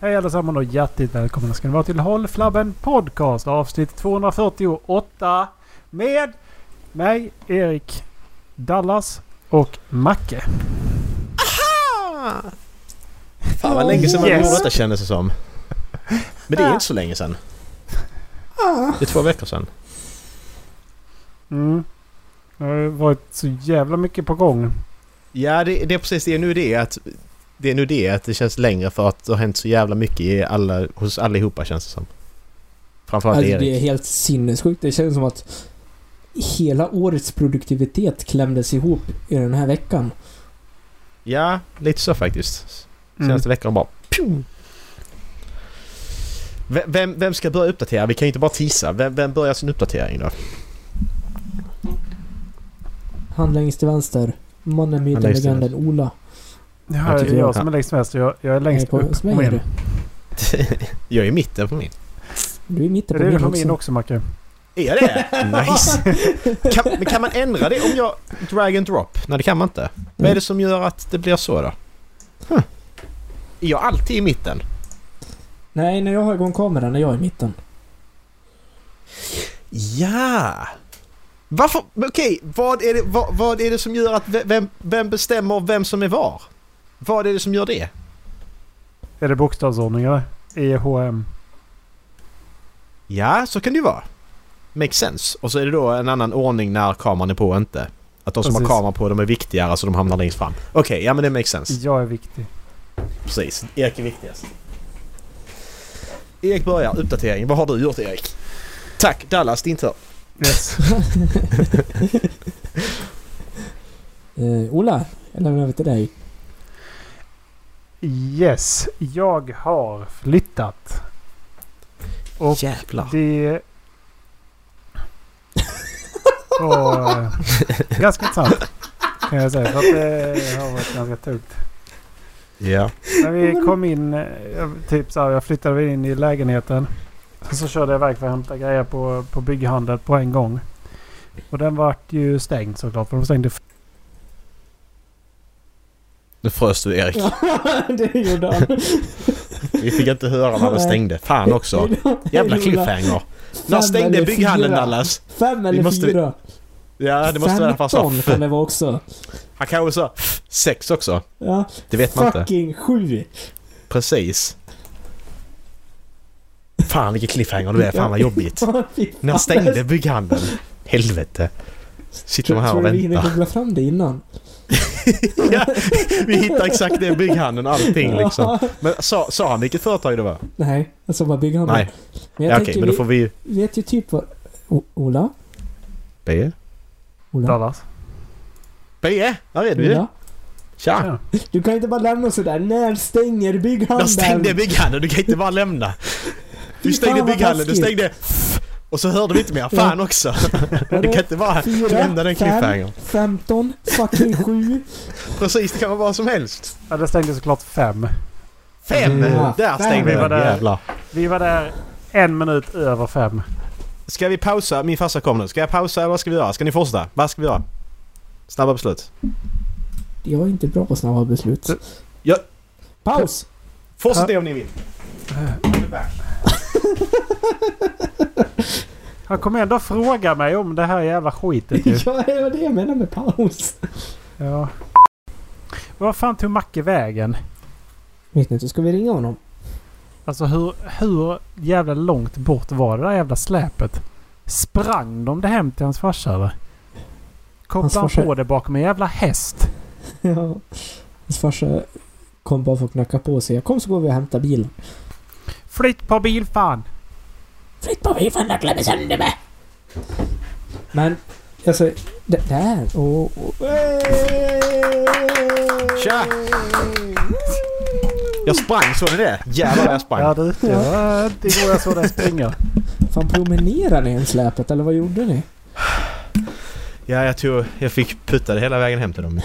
Hej allesammans och hjärtligt välkomna ska ni vara till Håll Flabben Podcast avsnitt 248 med mig Erik Dallas och Macke. Fan vad länge sedan man Yes. gjorde detta kändes det som. Men det är inte så länge sedan. Det är två veckor sedan. Mm. Det har varit så jävla mycket på gång. Ja, det, det är precis det är nu det att det är nu det att det känns längre för att det har hänt så jävla mycket i alla, hos allihopa känns det som. Framförallt Alltså Erik. det är helt sinnessjukt. Det känns som att hela årets produktivitet klämdes ihop i den här veckan. Ja, lite så faktiskt. Mm. Senaste veckan bara... Pjum. Vem, vem, ska börja uppdatera? Vi kan ju inte bara tisa. Vem, vem börjar sin uppdatering då? Han längst till vänster. Mannen, myten, legenden Ola. Ja, Jag det är jag jag- som är längst vänster. Jag, jag är längst på, upp hos på mig är min. du. Jag är i mitten på min. Du är i mitten Det på är det min på också. min också Macke. Är jag det? Nice! Kan, men kan man ändra det om jag drag and drop? Nej det kan man inte. Vad är det som gör att det blir så då? Huh. Är jag alltid i mitten? Nej, när jag har igång kameran är jag i mitten. Ja! Varför? Okej, vad, är det, vad, vad är det som gör att vem, vem bestämmer vem som är var? Vad är det som gör det? Är det bokstavsordning eller? EHM. Ja, så kan det ju vara. Makes sense. Och så är det då en annan ordning när kameran är på och inte. Att de som Precis. har kameran på de är viktigare så de hamnar längst fram. Okej, ja men det makes sense. Jag är viktig. Precis. Erik är viktigast. Erik börjar. Uppdatering. Vad har du gjort Erik? Tack Dallas, din tur. Yes. Eh, Ola, jag lämnar över till dig. Yes. Jag har flyttat. Och Jävlar. Det var eh, ganska intressant kan jag säga. För att det har varit ganska tungt. Ja. När vi kom in, eh, jag- typ så här, jag flyttade in i lägenheten. Så körde jag iväg för att hämta grejer på, på bygghandel på en gång. Och den vart ju stängd såklart. För de stängde Nu frös du Erik. det gjorde han. Vi fick inte höra när det stängde. Fan också. Jävla cliffhanger. När stängde fyra. Dallas? Fem eller måste- fyra. Ja, det måste vara så. 15 kan det vara också. Han kanske sa sex också. Ja. Det vet man inte. Fucking sju. Precis. Fan vilken cliffhanger du är. Fan vad jobbigt. När stängde bygghandeln? Helvete. Sitter man här Tror och du vi hinner väntar. googla fram det innan? ja, vi hittar exakt det bygghandeln och allting liksom. Men sa, sa han vilket företag det var? Nej, alltså bara bygghandel. Nej. Men jag Ja, okej, men då vi får vi vet ju typ vad... O- Ola? be. Ola? Dallas. Be, där är du ju. Tja! Ja. Du kan inte bara lämna sådär. När stänger bygghandeln? Där stängde bygghandeln, du kan inte bara lämna. Du stängde bygghandeln, du stängde och så hörde vi inte mer. Fan också. Du kan inte bara Fyra, lämna den fem, cliffhangern. 15, fucking 7. Precis, det kan vara vad som helst. Ja, det stängde såklart fem. Fem! Ja, Där stängde Vi var där. jävlar. Vi var där en minut över fem. Ska vi pausa? Min farsa kom nu. Ska jag pausa eller vad ska vi göra? Ska ni fortsätta? Vad ska vi göra? Snabba beslut. Jag är inte bra på snabba beslut. Ja. Paus! Fortsätt det om ni vill. Han kommer ändå fråga mig om det här jävla skitet ju. ja, det var det jag menar med paus. Ja. Vad fan tog Macke vägen? Vet inte, ska vi ringa honom? Alltså hur, hur jävla långt bort var det där jävla släpet? Sprang de det hem till hans farsa eller? Kopplade han farsa- på det bakom en jävla häst? Ja. Hans farsa kom bara för att knacka på och säga kom så går vi och hämtar bilen. Flytt på bil fan! Flytt på mig fan jag klämmer sönder mig! Men, alltså, det där och... och Tja! Jag sprang, såg ni det? Jävlar vad jag sprang. Ja du, det var igår jag såg dig springa. Fan promenerade ni en släpet eller vad gjorde ni? Ja, jag tog... Jag fick putta det hela vägen hem till dem.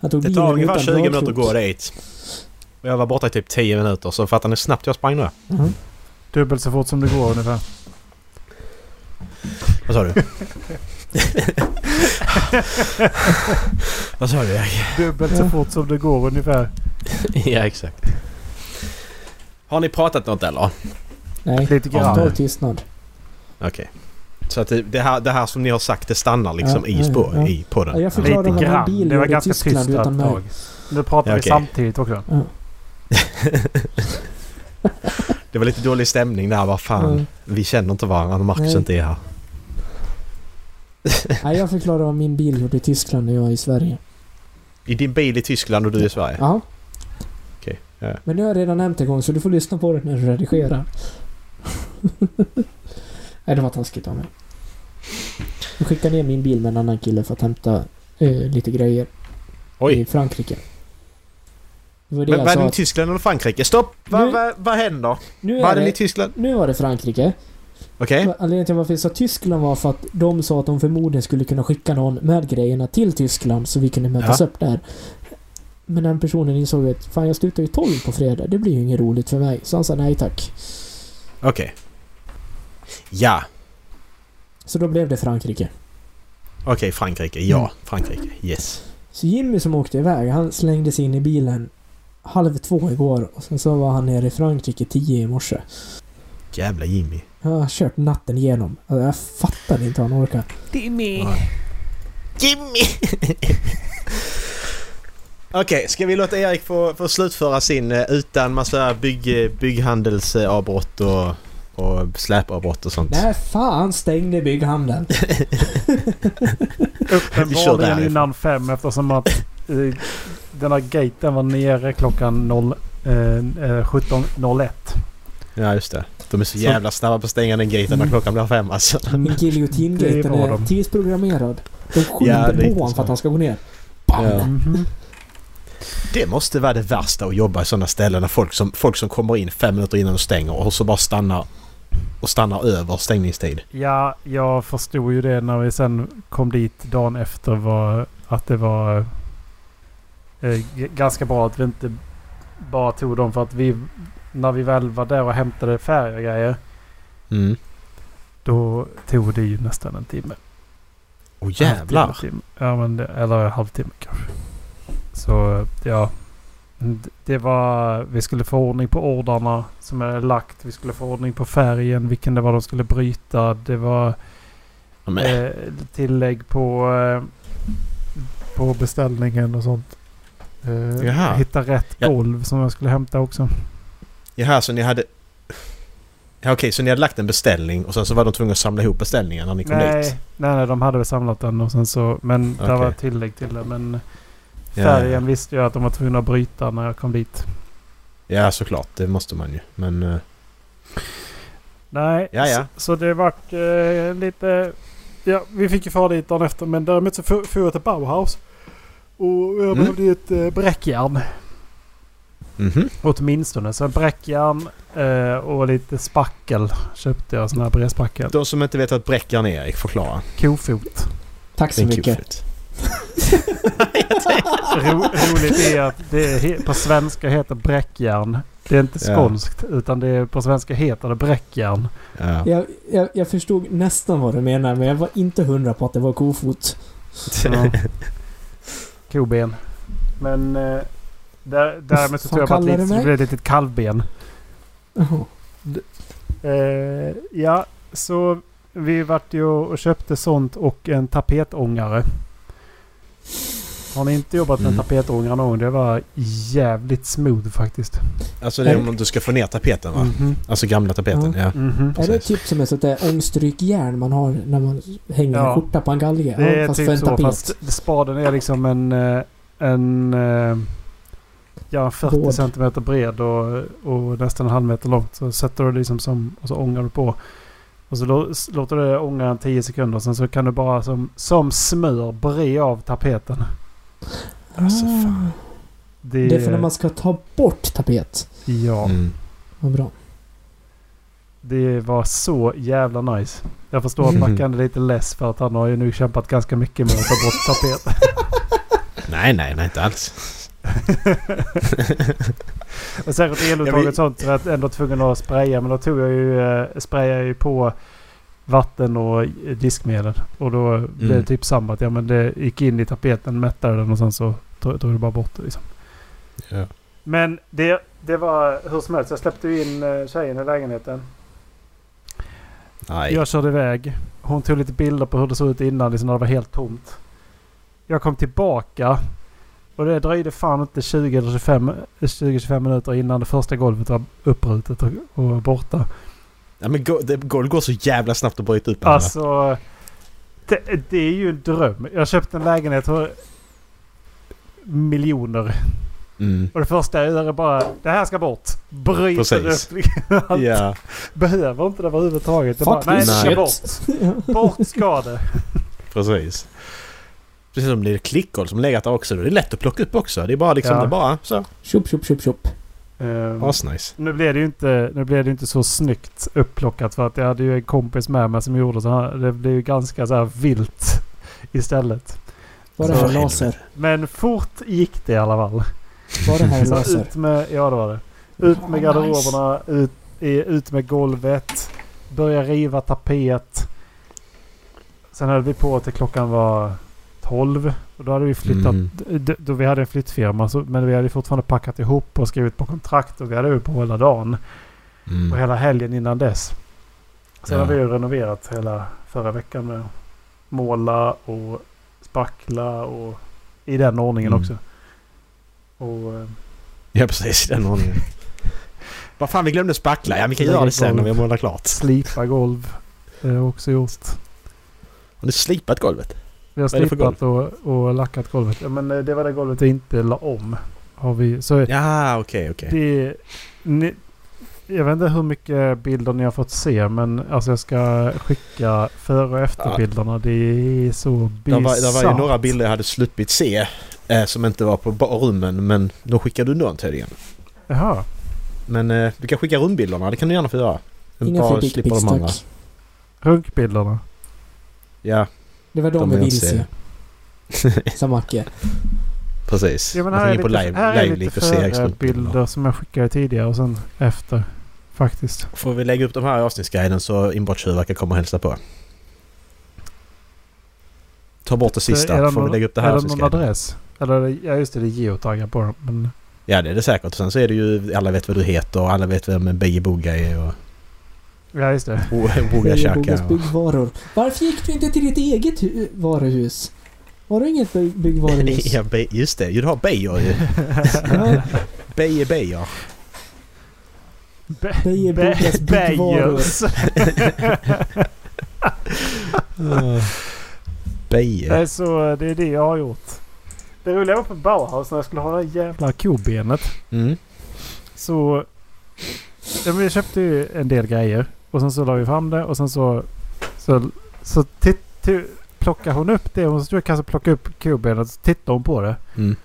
Det tar ungefär utan 20 minuter att gå dit. Och jag var borta i typ 10 minuter, så fattar ni snabbt jag sprang då? Mhm. Dubbelt så fort som det går ungefär. Vad sa du? Vad sa du Erik? Dubbelt så fort som det går ungefär. ja, exakt. Har ni pratat något eller? Nej, Lite grann. total tystnad. Okej. Så att det, här, det här som ni har sagt det stannar liksom Ja, i, spår, ja. i podden? Ja, jag förklarar Lite vad en bil Det var ganska Tyskland tyst ett tag. Nu pratar Ja, vi okej. samtidigt också. Ja. Det var lite dålig stämning där. Vad fan. Mm. Vi känner inte varandra när Marcus Nej. inte är här. Nej, jag förklarar vad min bil gjorde i Tyskland när jag var i Sverige. I din bil i Tyskland och du i Sverige? Ja. Okej, ja. Men det har jag redan nämnt en gång så du får lyssna på det när du redigerar. Nej, det var taskigt av mig. Jag skickade ner min bil med en annan kille för att hämta eh, lite grejer i Oj. Frankrike. Var Men jag var sa. det i att Tyskland eller Frankrike? Stopp! Vad va, vad händer? Nu Var är den i Tyskland? nu var det Frankrike. Okej. Anledningen till varför jag sa Tyskland var för att de sa att de förmodligen skulle kunna skicka någon med grejerna till Tyskland så vi kunde mötas Ja. upp där. Men den personen insåg att fan jag slutar ju 12 på fredag. Det blir ju inget roligt för mig. Så han sa nej tack. Okej. Ja. Så då blev det Frankrike. Okej, Frankrike. Ja, Mm. Frankrike. Yes. Så Jimmy som åkte iväg, han slängde sig in i bilen halv två igår och sen så var han nere i Frankrike tio i morse. Jävla Jimmy. Jag har kört natten igenom. Jag fattar inte hur han orkar. Timmy! Jimmy! Okej, ska vi låta Erik få, få slutföra sin eh, utan massa bygg, bygghandelsavbrott och, och släpavbrott och sånt? Nej fan stängde bygghandeln. Därifrån. innan fem eftersom att den här gaten var nere klockan 0, eh, eh, 17.01. Ja, just det. De är så Så- jävla snabba på att stänga den gaten när Mm. klockan blir fem alltså. Men giljotingaten är de. tidsprogrammerad. De skjuter Ja, är på honom för att han ska gå ner. Bam! Ja. Mhm. Det måste vara det värsta att jobba i sådana ställen när folk som, folk som kommer in fem minuter innan de stänger och så bara stannar och stannar över stängningstid. Ja, jag förstod ju det när vi sen kom dit dagen efter var att det var eh, ganska bra att vi inte bara tog dem för att vi när vi väl var där och hämtade färger och grejer Mm. då tog det ju nästan en timme. Åh jävlar! Halvtimme, timme. Ja, men eller en halvtimme kanske. Så ja. Det var... Vi skulle få ordning på ordrarna som är lagt. Vi skulle få ordning på färgen. Vilken det var de skulle bryta. Det var eh, tillägg på, eh, på beställningen och sånt. Eh, Jaha. hitta rätt Ja. golv som jag skulle hämta också. Jaha, så ni hade... Ja, okej, så ni hade lagt en beställning och sen så var de tvungna att samla ihop beställningen när ni kom Nej, dit? nej, nej, de hade väl samlat den och sen så... Men det Okej. var tillägg till det. Men Ja, färgen ja. visste jag att de var tvungna att bryta när jag kom dit. Ja, såklart. Det måste man ju. Men... eh, Nej, Ja, ja. Så, så det vart eh, lite... Ja, vi fick ju fara dit dagen efter men däremot så for jag till Bauhaus. Och jag Mm. behövde ett eh, bräckjärn. mhm. Åtminstone. Så en bräckjärn eh, och lite spackel köpte jag. Sån här bredspackel. De som inte vet vad ett bräckjärn är, Erik, förklara. Kofot. Tack så Det är mycket. Ro, roligt är att det är he- på svenska heter bräckjärn. Det är inte Ja. skånskt utan det är, på svenska heter det bräckjärn. Ja. Jag, jag, jag förstod nästan vad du menar men jag var inte hundra på att det var kofot. Ja. Koben. Men eh, där, därmed så tog jag bara så det blev ett litet kalvben. Eh, ja, så vi vart ju och köpte sånt och en tapetångare. Har ni inte jobbat med Mm. en tapetångare någon gång? Det var jävligt smooth faktiskt. Alltså det är om du ska få ner tapeten va? Mhm. Alltså gamla tapeten, ja. Mhm. Är det typ som ett sånt där ångstrykjärn man har när man hänger Ja. en skjorta på en galge? Det är ja, fast för typ en så tapet. fast spaden är liksom en... eh, en eh, ja, 40 Hård. centimeter bred och, och nästan en halv meter långt. Så sätter du liksom som... Och så ångar du på. Och så lå- låter du det ånga en 10 sekunder. Sen så kan du bara som, som smör bre av tapeten. Alltså, fan. Det, Det är för när man ska ta bort tapet. Ja, Mm. Vad bra. det var så jävla nice. Jag förstår att Mm. Mackan är lite less för att han har ju nu kämpat ganska mycket med att ta bort tapet. Nej, nej, nej, inte alls. och säkert eluttag Jag och vill- sånt så jag var ändå tvungen att spraya. Men då tog jag ju, eh, sprayade jag ju på vatten och eh, diskmedel. Och då blev Mm. det typ samma. Att, ja, men det gick in i tapeten, mättade den och sen så tog, tog det bara bort det liksom. Ja. Men det, det var hur som helst. Jag släppte in eh, tjejen i lägenheten. Nej. Jag körde iväg. Hon tog lite bilder på hur det såg ut innan liksom när det var helt tomt. Jag kom tillbaka. Och det dröjde fan inte 20 eller 25, 20-25 minuter innan det första golvet var upprutet och, och borta. Ja, men golv går så jävla snabbt att bryta upp. Alltså... Det, det är ju en dröm. Jag köpte en lägenhet för miljoner. Mm. Och det första jag gör är bara det här ska bort. Bryter Precis. upp. Allt. Ja. Behöver inte det överhuvudtaget. Det bara, nej, det ska bort. Bort ska det. Precis. Precis som det är klickgolv som legat där också. Det är lätt att plocka upp också. Det är bara liksom, Ja. det är bara så. Tjopp, tjopp, tjopp, tjopp. Um, Asnice. nu blev det ju inte, nu blev det inte så snyggt upplockat för att jag hade ju en kompis med mig som gjorde så här. Det blev ju ganska så här vilt istället. Var det här laser? Men fort gick det i alla fall. Var det här laser? ut med, ja det var det. Ut med garderoberna, ut, ut med golvet. Börja riva tapet. Sen höll vi på till klockan var 12. Och då hade vi flyttat. Mm. Då vi hade en flyttfirma. Så, men vi hade fortfarande packat ihop och skrivit på kontrakt. Och vi hade på hela dagen. Och Mm. hela helgen innan dess. Sen Ja. har vi ju renoverat hela förra veckan med måla och spackla och i den ordningen Mm. också. Och eh, Ja precis, i den ordningen. Vad fan vi glömde spackla. Ja vi kan göra det sen golv. när vi har målat klart. slipa golv. Det har jag också gjort. Har ni slipat golvet? Vi har slipat och, och lackat golvet. Ja, men eh, det var det golvet vi inte la om. Har vi, så Ja okej okej. det... Ni, jag vet inte hur mycket bilder ni har fått se men alltså jag ska skicka före och efterbilderna. Det är så var, bisarrt. det var ju några bilder jag hade sluppit se. Eh, som inte var på rummen men då skickade du dem tydligen. Jaha. Men eh, du kan skicka rumbilderna. Det kan du gärna få göra. Inga bara fler slippa de andra. Runkbilderna. Ja Det var de, De vi vill se. Sa Macke. precis. Ja, men här är på lite, live, här är live lite lite och se Eriksbilder. bilder som jag skickade tidigare och sen efter. Faktiskt. Får vi lägga upp de här i avsnittsguiden så inbrottstjuvar kan komma och hälsa på. Ta bort det sista. det Får vi lägga upp det här i Är det någon avsnittsguiden. adress? Eller ja just det, det är geotaggar på dem. Men Ja det är det säkert. Och sen så är det ju alla vet vad du heter och alla vet vem Beje Boga är och ja just det. Beijer. Bogas och- byggvaror. Varför gick du inte till ditt eget hu- varuhus? Har du inget by- byggvaruhus? Ja, just det. ju, Du har Beijer ju. Beijer. Be- Beijer Be- Bogas byggvaror. Nej, så det är det jag har gjort. Det roliga var på Bauhaus när jag skulle ha det jävla kobenet. Mm. Så... Ja, men jag köpte ju en del grejer. Och sen så la vi fram det och sen så... Så, så titt, plockade hon upp det. Hon stod kanske plocka upp kobenet och så tittade hon på det. Mm.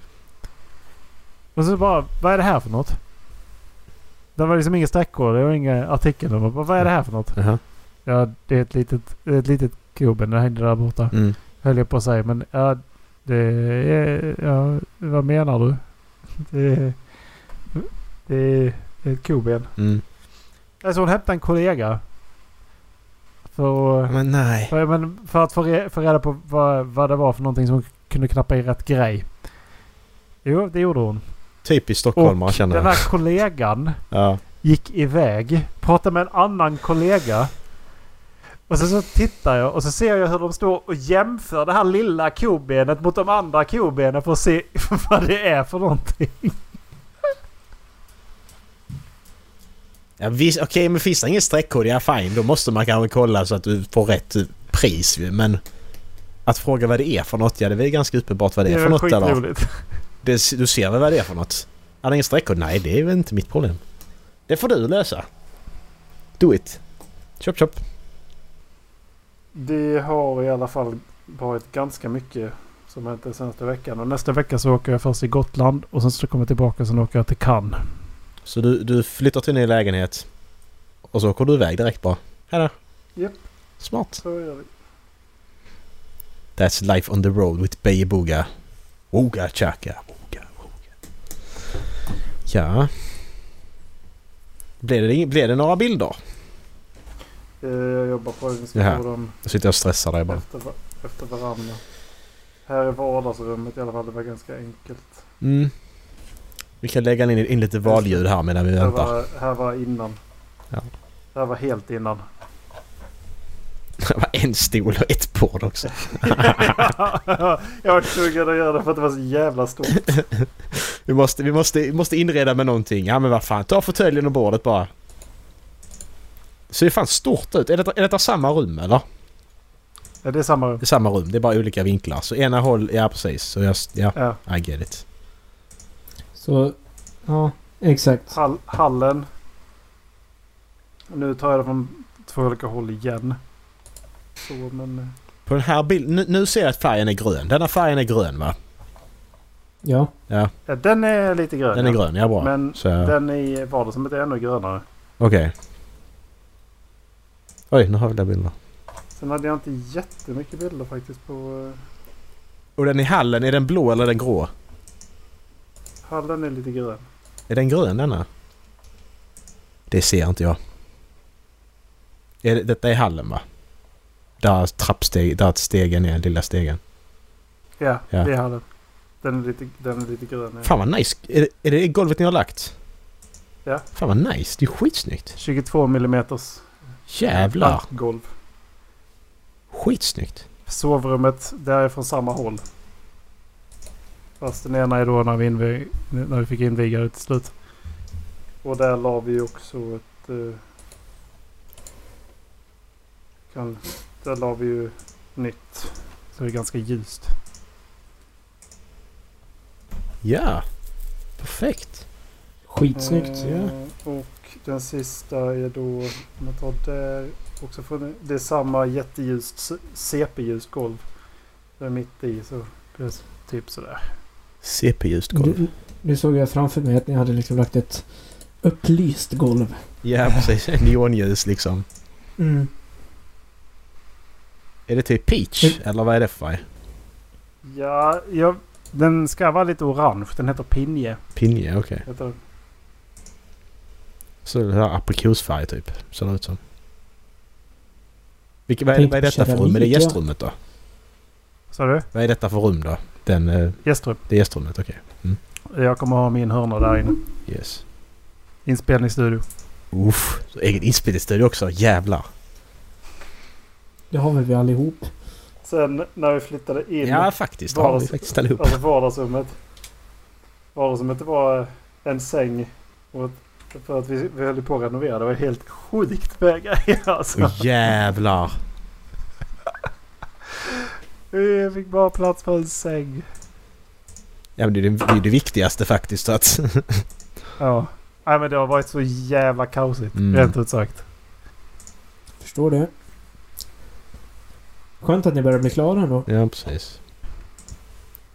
Och så bara, vad är det här för något? Det var liksom inga sträckor, det var inga artikelnummer. Vad är det här för något? Jaha. Ja, det är ett litet, ett litet koben. Det hängde där borta. Mm. Höll jag på att säga. Men ja, det är... Ja, vad menar du? Det är, det är ett koben. Mm. Alltså hon hämtade en kollega. För, Men nej. för, men för att få, re, få reda på vad, vad det var för någonting som hon kunde knappa i rätt grej. Jo, det gjorde hon. Typiskt stockholmare känner den jag. här kollegan Ja. gick iväg, pratade med en annan kollega. Och sen så tittar jag och så ser jag hur de står och jämför det här lilla kobenet mot de andra kobenen för att se vad det är för någonting. Ja, Okej, men finns det ingen streckkod, ja fine. Då måste man kanske kolla så att du får rätt pris ju. Men att fråga vad det är för något, ja det är väl ganska uppenbart vad det är för något eller? skitroligt. Det, du ser väl vad det är för något? Är det ingen streckkod? Nej, det är väl inte mitt problem. Det får du lösa. Do it. Chop chop. Det har i alla fall varit ganska mycket som hänt den senaste veckan. Och nästa vecka så åker jag först till Gotland och sen så kommer jag tillbaka och sen åker jag till Cannes. Så du, du flyttar till en ny lägenhet och så åker du iväg direkt bara? Hejdå. Japp. Smart. Så gör vi. That's life on the road with Beijer Boga. Boga chaka. Boga, boga. Ja. Blev det, blev det några bilder? Eh, Jag jobbar på det. Vi ska få dem Jag sitter och stressar dig bara. efter, efter varandra. Här är vardagsrummet i alla fall. Det var ganska enkelt. Mm. Vi kan lägga in, in lite valljud här medan vi Här väntar. var, här var innan. Ja. Det här var helt innan. Det var en stol och ett bord också. jag var tvungen att göra det för att det var så jävla stort. Vi måste, vi måste, vi måste inreda med någonting. Ja men vad fan, ta fåtöljen och bordet bara. Ser fan stort ut. Är detta, är detta samma rum eller? Ja, det är samma rum. Det är samma rum, det är bara olika vinklar. Så ena håll, ja precis. Så jag, ja, Ja. I get it. Så, ja, exakt. Hall, hallen. Nu tar jag det från två olika håll igen. Så men... eh, På den här bilden, nu, nu ser jag att färgen är grön. Denna färgen är grön va? Ja. Ja, Ja, den är lite grön. den är grön. Ja bra. Men Så, okej. den i vardagsrummet är ännu grönare. Oj, nu har vi där bilder. Sen hade jag inte jättemycket bilder faktiskt på... eh, Och den i hallen, är den blå eller den grå? Hallen är lite grön. Är den grön denna? Det ser inte jag. Är det, detta är hallen va? Där trappsteg, där stegen är, lilla stegen. Ja, Ja. det är hallen. Den är lite, den är lite grön. Fan vad nice. Är det, är det golvet ni har lagt? Ja. Fan vad nice. Det är skitsnyggt. 22 millimeters Jävlar. golv. Skitsnyggt. Sovrummet, det är från samma håll. Fast den ena är då när vi, invig, när vi fick inviga det till slut. Och där la vi också ett... eh, kan, där la vi ju nytt. Så det är ganska ljust. Ja. Perfekt. Skitsnyggt. Eh, Och den sista är då, om man tar där, också från, det är samma jätteljust CP-ljust golv. Det är mitt i så det är typ sådär. CP-ljust golv. Nu, såg jag framför mig att ni hade liksom lagt ett upplyst golv. Ja precis. Neonljus liksom. Mm. Är det typ peach? Mm. Eller vad är det för färg? Ja, jag, den ska vara lite orange. Den heter Pinje. Pinje, okej. Heter den. Så det här aprikosfärg typ. Ser det ut som. Vilket, vad, är, vad är detta för rum? Är det gästrummet då? Sa du? Vad är detta för rum då? Den, eh, Gästrum. det är gästrummet, okej. Jag kommer ha min hörna där inne. Yes. Inspelningsstudio. Uff, egen inspelningsstudio också. Jävlar. Det har väl vi allihop. Sen när vi flyttade in. Ja, faktiskt. Det har vi faktiskt allihop. Alltså vardagsrummet. Vardagsrummet var en säng. Och ett- för att vi, vi höll på att renovera. Det var helt sjukt med grejer alltså. Jävlar. Vi fick bara plats för en säng. Ja men det är det, det, är det viktigaste faktiskt. Så att Ja. Nej men det har varit så jävla kaosigt. Mm. Rent ut sagt. Förstår det. Skönt att ni börjar bli klara ändå. ja, precis.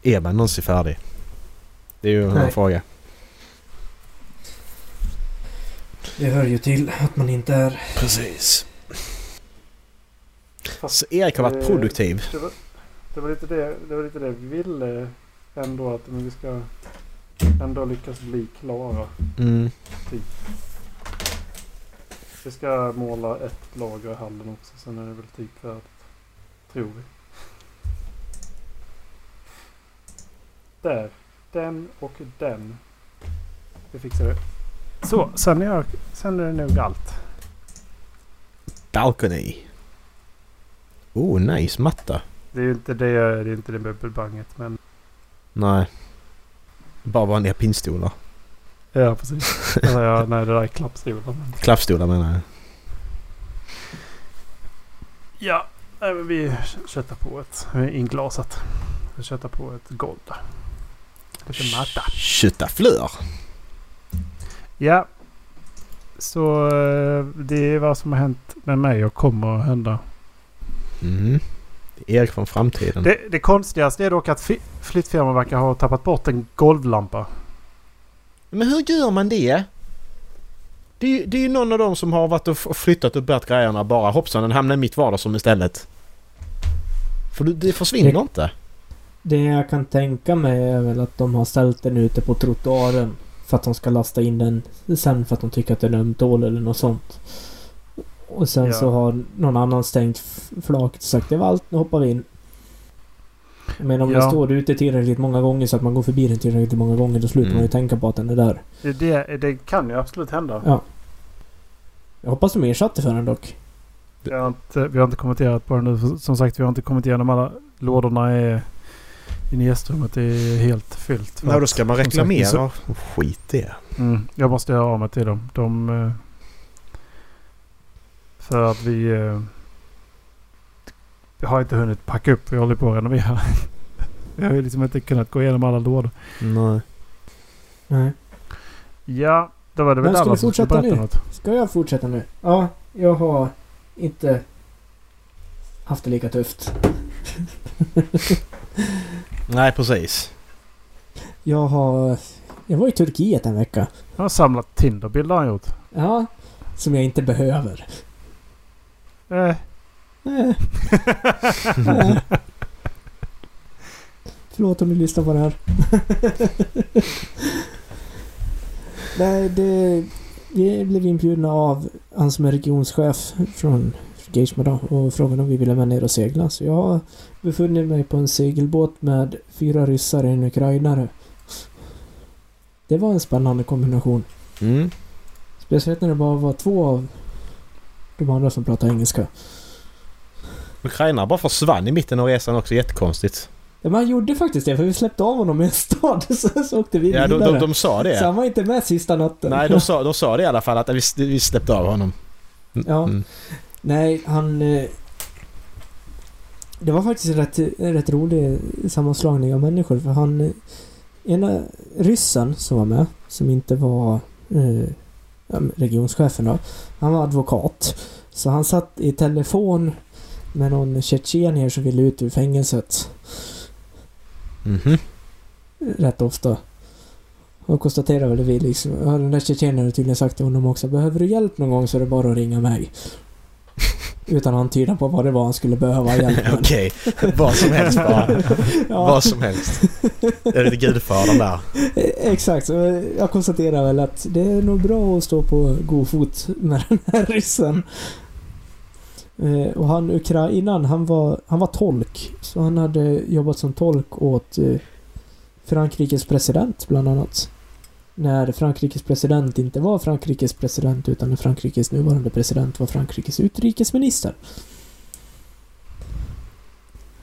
Är man någonsin färdig? Det är ju en fråga. Det hör ju till att man inte är... Precis. Fast Så Erik har varit Eh, produktiv. Det var, lite det, det var lite det vi ville ändå. Att men vi ska ändå lyckas bli klara. Mm. Vi ska måla ett lager i hallen också. Sen är det väl typ färdigt. Tror vi. Där. Den och den. Vi fixar det. Så, sen är, jag, sen är det nog allt. Balcony. Oh, nice matta. Det är ju inte det, det, är inte det möbelbanget men... Nej. Bara vanliga pinnstolar. Ja precis. Eller ja, nej det där är klappstolar. Men... Klappstolar menar jag. Ja, nej, men vi köttar på ett inglasat. Vi köttar på ett golv där. Lite matta. Köttaflör. Ja. Så eh, det är vad som har hänt med mig och kommer att hända. Mm. Det är Erik från framtiden. Det, det konstigaste är dock att fi- flyttfirman verkar ha tappat bort en golvlampa. Men hur gör man det? Det är, ju- det är ju någon av dem som har varit och flyttat och bärt grejerna bara hoppsan den hamnar i mitt vardagsrum istället. För det, det försvinner Det- inte. Det jag kan tänka mig är väl att de har ställt den ute på trottoaren. För att de ska lasta in den sen för att de tycker att den är ömtålig eller något sånt. Och sen Ja. så har någon annan stängt flaket och sagt det var allt, nu hoppar vi in. Men om Ja. den står ute tillräckligt många gånger så att man går förbi den tillräckligt många gånger då slutar Mm. man ju tänka på att den är där. Det, det, kan ju absolut hända. Ja. Jag hoppas de ersatte för den dock. Vi har, inte, vi har inte kommenterat på det nu. Som sagt, vi har inte kommenterat igenom alla lådorna är, i nedströmmet. Det är helt fyllt. Nej, då ska man som sagt, reklamera. så- Skit i det. Mm, jag måste höra av mig till dem. De... För att vi... eh, Vi har inte hunnit packa upp. Vi håller på att renovera. Vi har ju liksom inte kunnat gå igenom alla lådor. Nej. Nej. Ja, då var det väl Men alla vi som skulle fortsätta berätta nu? något. Ska jag fortsätta nu? Ja, jag har inte haft det lika tufft. Nej, precis. Jag har... Jag var i Turkiet en vecka. Jag har samlat Tinder-bilder har han gjort. Ja. Som jag inte behöver. Eh. Nej. Nej. Förlåt om du lyssnar på det här. Nej, det... Vi blev inbjudna av han som är regionschef från Geisma då och frågade om vi ville med ner och segla. Så jag har befunnit mig på en segelbåt med fyra ryssar och en ukrainare. Det var en spännande kombination. Mm. Speciellt när det bara var två av de andra som pratade engelska. Ukraina bara försvann i mitten av resan också. Jättekonstigt. Ja, man gjorde faktiskt det för vi släppte av honom i en stad så, så åkte vi Ja, de, vidare. de, de sa Så det. han var inte med sista natten. Nej, de sa, de sa det i alla fall att vi, vi släppte av honom. Mm. Ja. Mm. Nej, han... eh, Det var faktiskt en rätt, en rätt rolig sammanslagning av människor för han... eh, Ena ryssen som var med, som inte var eh, regionschefen då, han var advokat. Så han satt i telefon med någon tjetjenier som ville ut ur fängelset Mhm. rätt ofta. Och konstaterade väl vi liksom, ja, den där tjetjenen hade tydligen sagt till honom också, behöver du hjälp någon gång så är det bara att ringa mig. Utan att antyda på vad det var han skulle behöva hjälp med. Okej, vad som helst bara. ja, Vad som helst. Det är lite gudfadern där. eh, exakt. Så jag konstaterar väl att det är nog bra att stå på god fot med den här ryssen. Eh, Och han Ukrainan, han var, han var tolk. Så han hade jobbat som tolk åt eh, Frankrikes president bland annat. När Frankrikes president inte var Frankrikes president utan när Frankrikes nuvarande president var Frankrikes utrikesminister.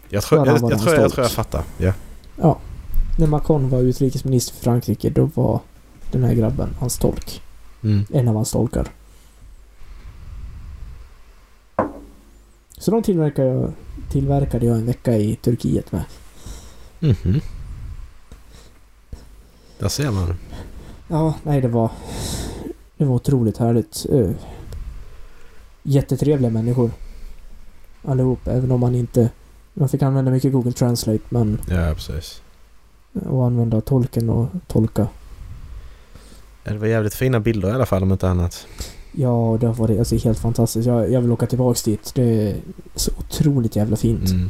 Jag tror Ja, jag, jag, tror, jag, tror jag fattar. Ja. Ja. När Macron var utrikesminister för Frankrike då var den här grabben hans tolk. Mm. En av hans tolkar. Så de tillverkade jag, tillverkade jag en vecka i Turkiet med. Mhm. Där ser man. Ja, nej det var... Det var otroligt härligt. Jättetrevliga människor. Allihop, även om man inte... Man fick använda mycket Google Translate men... Ja, precis. Och använda tolken och tolka. Det var jävligt fina bilder i alla fall om inte annat. Ja, det har varit alltså, helt fantastiskt. Jag, jag vill åka tillbaks dit. Det är så otroligt jävla fint. Mm.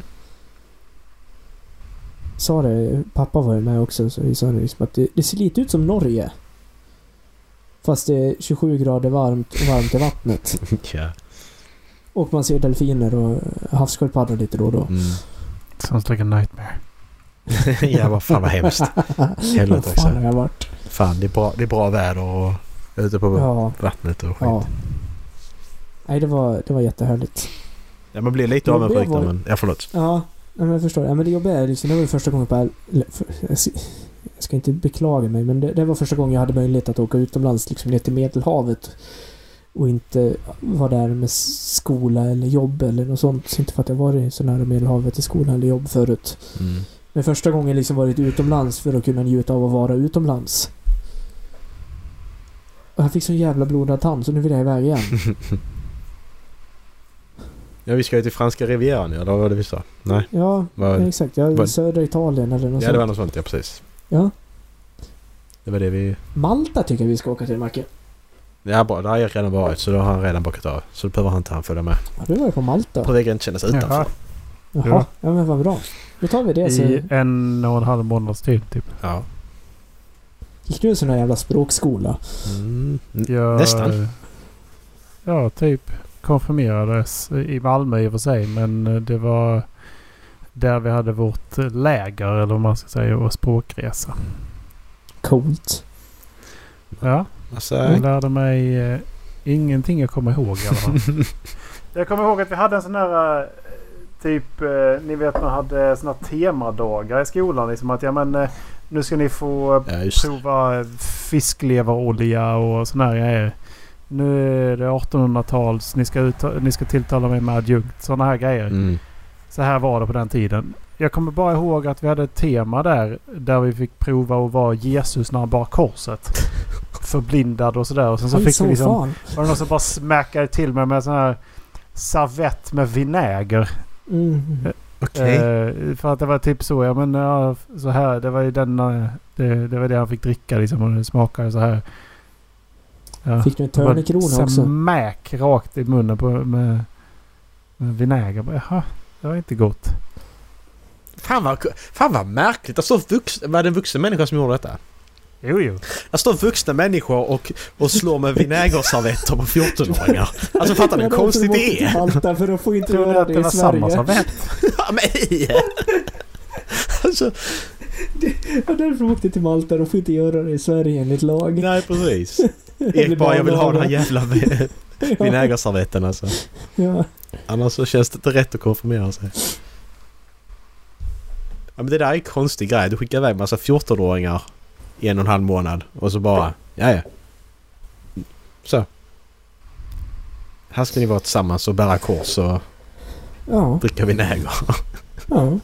Sa det, pappa var ju med också, så vi sa det liksom att det, det ser lite ut som Norge. Fast det är 27 grader varmt och varmt i vattnet. ja. Och man ser delfiner och havssköldpaddor lite då och då. Mm. Sounds like a nightmare. ja, vad fan vad hemskt. Helvete också. fan har jag varit? Fan, det är bra, det är bra väder och ute på Ja, vattnet och skit. ja. Nej, det var, det var jättehärligt. Ja, man blir lite avundsjuk var- man... Ja, förlåt. Ja, men jag förstår. Ja, men det jobbiga är liksom, det var ju första gången på... Jag ska- inte beklaga mig, men det, det var första gången jag hade möjlighet att åka utomlands, liksom ner till Medelhavet. Och inte vara där med skola eller jobb eller något sånt. Inte för att jag varit så nära Medelhavet i skola eller jobb förut. Mm. Men första gången liksom varit utomlands för att kunna njuta av att vara utomlands. Och jag fick sån jävla blodad tand så nu vill jag iväg igen. ja, vi ska ju till franska rivieran ja, eller vad var det vi sa? Nej. Ja, Vad, exakt. Jag vad- södra Italien eller något ja, det var sånt. något sånt. Ja, precis. Ja. Det var det vi... Malta tycker jag vi ska åka till, Macke. Ja, bra. Där har jag redan varit så då har han redan bockat av. Så då behöver han inte han följa med. Ja, du var ju på Malta. På vägen inte känna sig utanför. Jaha. Jaha, Ja. ja men vad bra. Då tar vi det så... I en och en halv månads tid typ. Ja. Gick du en sån där jävla språkskola? Mm. Jag, Nästan. Ja, typ konfirmerades i Malmö i och för sig. Men det var där vi hade vårt läger eller vad man ska säga och språkresa. Coolt. Ja, Alltså, jag lärde mig eh, ingenting jag kommer ihåg i alla fall. jag kommer ihåg att vi hade en sån här eh, typ, eh, ni vet man hade såna här temadagar i skolan. Liksom att ja men eh, nu ska ni få ja, prova fiskleverolja och såna här grejer. Nu är det 1800-tals. Ni ska, ni ska tilltala mig med adjunkt. Såna här grejer. Mm. Så här var det på den tiden. Jag kommer bara ihåg att vi hade ett tema där. Där vi fick prova att vara Jesus när han bar korset. Förblindad och sådär. Och sen så fick så vi liksom... fan. Var det någon som bara smackade till mig med sån här servett med vinäger. Mm. Okej. Eh, för att det var typ så. Ja men ja, så här. Det var ju den... eh, Det, det var det han fick dricka liksom. Och det smakade så här. Ja. Fick du en Det var törnekrona också? Smack rakt i munnen på, med, med vinäger. Jaha, det var inte gott. Fan, vad, fan vad märkligt. Det står vux, var det en vuxen människa som gjorde detta? Jo, jo. Det står vuxna människor och, och slår med vinägerservetter på 14-åringar. Alltså fattar ni hur konstigt det är? Malta för att få inte Tror att det det i var samma Sverige. servett? Ja, men, alltså, Och därför åkte till Malta och får inte göra det i Sverige enligt lag. nej precis. Erik bara, jag vill ha den här jävla vinägerservetten alltså. ja. Annars så känns det inte rätt att konfirmera sig. Ja, men det där är en konstig grej. Du skickar iväg massa 14-åringar i en och en halv månad och så bara... Ja, ja. Så. Här ska ni vara tillsammans och bära kors och ja. dricka vinäger. ja.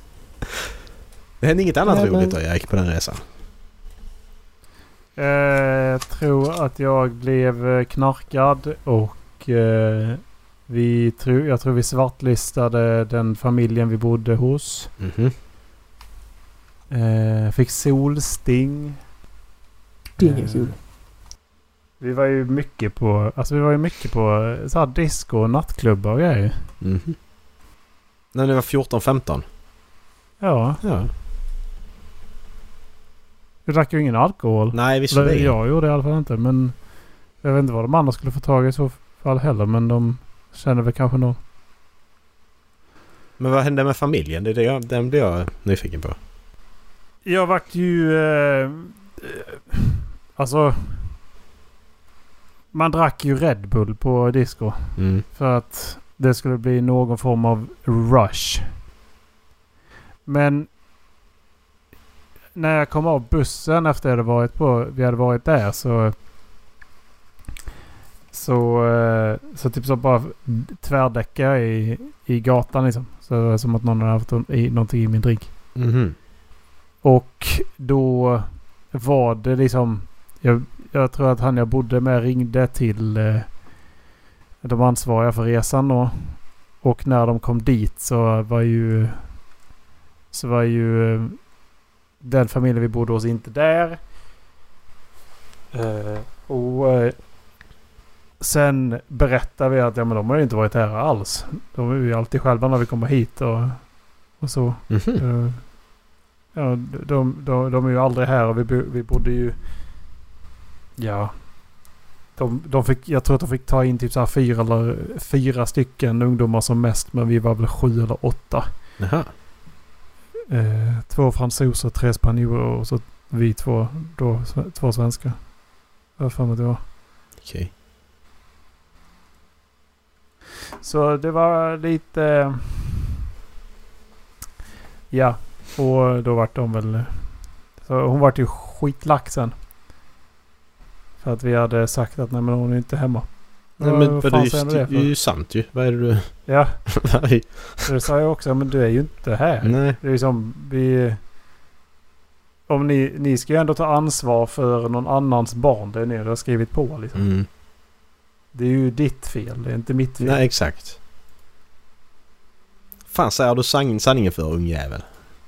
Det hände inget annat Nej, men- roligt då jag gick på den resan. Eh, Jag tror att jag blev eh, knarkad och eh, vi tro, jag tror vi svartlistade den familjen vi bodde hos. Mhm. Eh, fick solsting. Det är inget Eh, kul. Vi var ju mycket på, alltså vi var ju mycket på eh, så här disco och nattklubbar och grejer. Mhm. När ni var 14-15? Ja, Ja. vi drack ju ingen alkohol. Nej, Eller, visserligen. jag gjorde det i alla fall inte men jag vet inte vad de andra skulle få tag i så fall heller men de känner väl kanske någon. Men vad hände med familjen? Det är det jag, den blir jag nyfiken på. Jag vart ju... Eh, eh, alltså... Man drack ju Red Bull på disco. Mm. För att det skulle bli någon form av rush. Men... När jag kom av bussen efter på, vi hade varit där så... Så, eh, så typ så bara tvärdäckade jag i, i gatan liksom. Så det var som att någon hade haft i, någonting i min drink. Mhm. Och då var det liksom... Jag, jag tror att han jag bodde med ringde till eh, de ansvariga för resan då. Och när de kom dit så var ju... Så var ju eh, den familjen vi bodde hos inte där. Eh, och eh, sen berättade vi att ja, men de har ju inte varit här alls. De är ju alltid själva när vi kommer hit och, och så. Mhm. Eh, Ja, de, de, de är ju aldrig här och vi, vi bodde ju... Ja. De, de fick, jag tror att de fick ta in typ så här fyra, eller, fyra stycken ungdomar som mest. Men vi var väl sju eller åtta. Jaha. Eh, två fransoser, tre spanjorer och så vi två, då, två svenskar. Jag har för mig att det var. Okej. Så det var lite... Ja, och då vart de väl... Så hon vart ju skitlack sen. För att vi hade sagt att nej men hon är inte hemma. Nej, men fan det, säger är du ju, det är för? ju sant ju. Vad är det du... Ja, så det sa jag också. Men du är ju inte här. Nej. Det är liksom vi... Om ni, ni ska ju ändå ta ansvar för någon annans barn. Det ni har skrivit på liksom. Mm. Det är ju ditt fel. Det är inte mitt fel. Nej, exakt. Fan säger du sanning, sanningen för ungjävel?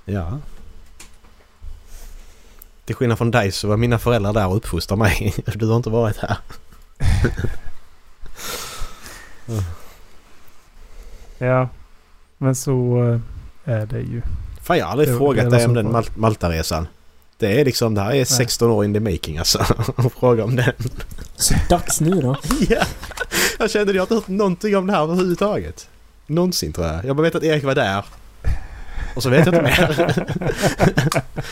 Ja. Till skillnad från dig så var mina föräldrar där och uppfostrade mig. Du har inte varit här. Ja. Men så eh, är det ju. Fan jag har aldrig frågat dig om den. Mal- Maltaresan. Det är liksom, det här är 16 år in the making alltså. Att fråga om den. Så dags nu då. ja. Jag kände att jag har inte hört någonting om det här överhuvudtaget. Någonsin tror jag. Jag bara vet att Erik var där. Och så vet jag inte mer.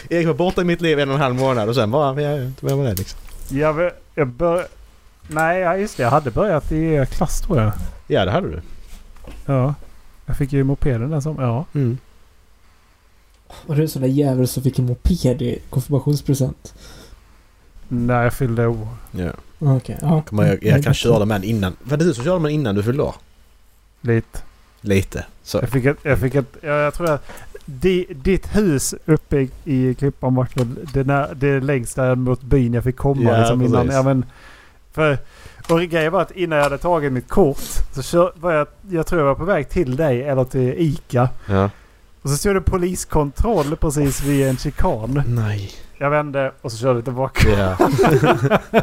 Erik var borta i mitt liv en och en halv månad och sen bara... Jag inte med det liksom. Jag, jag bör... Nej, ja, just det. Jag hade börjat i er klass tror jag. Ja, det hade du. Ja. Jag fick ju mopeden den som... Ja. Mm. Var du en sån där jävel som fick en moped i konfirmationspresent? När jag fyllde år. Ja. Okej, ja. Kommer jag, jag kan köra med den innan. Var det du som körde med den innan du fyllde år? Lite. Lite. Så. Jag fick ett... Jag, fick ett, jag, jag tror att... Di, ditt hus uppe i, Klippan var det, när, det längst där mot byn jag fick komma. Ja, liksom, innan, precis. ja, men, för, och grejen var att innan jag hade tagit mitt kort så kör, var jag, jag tror jag var på väg till dig eller till ICA. Ja. Och så stod det poliskontroll precis vid en chikan. Nej. Jag vände och så körde jag tillbaka. Ja.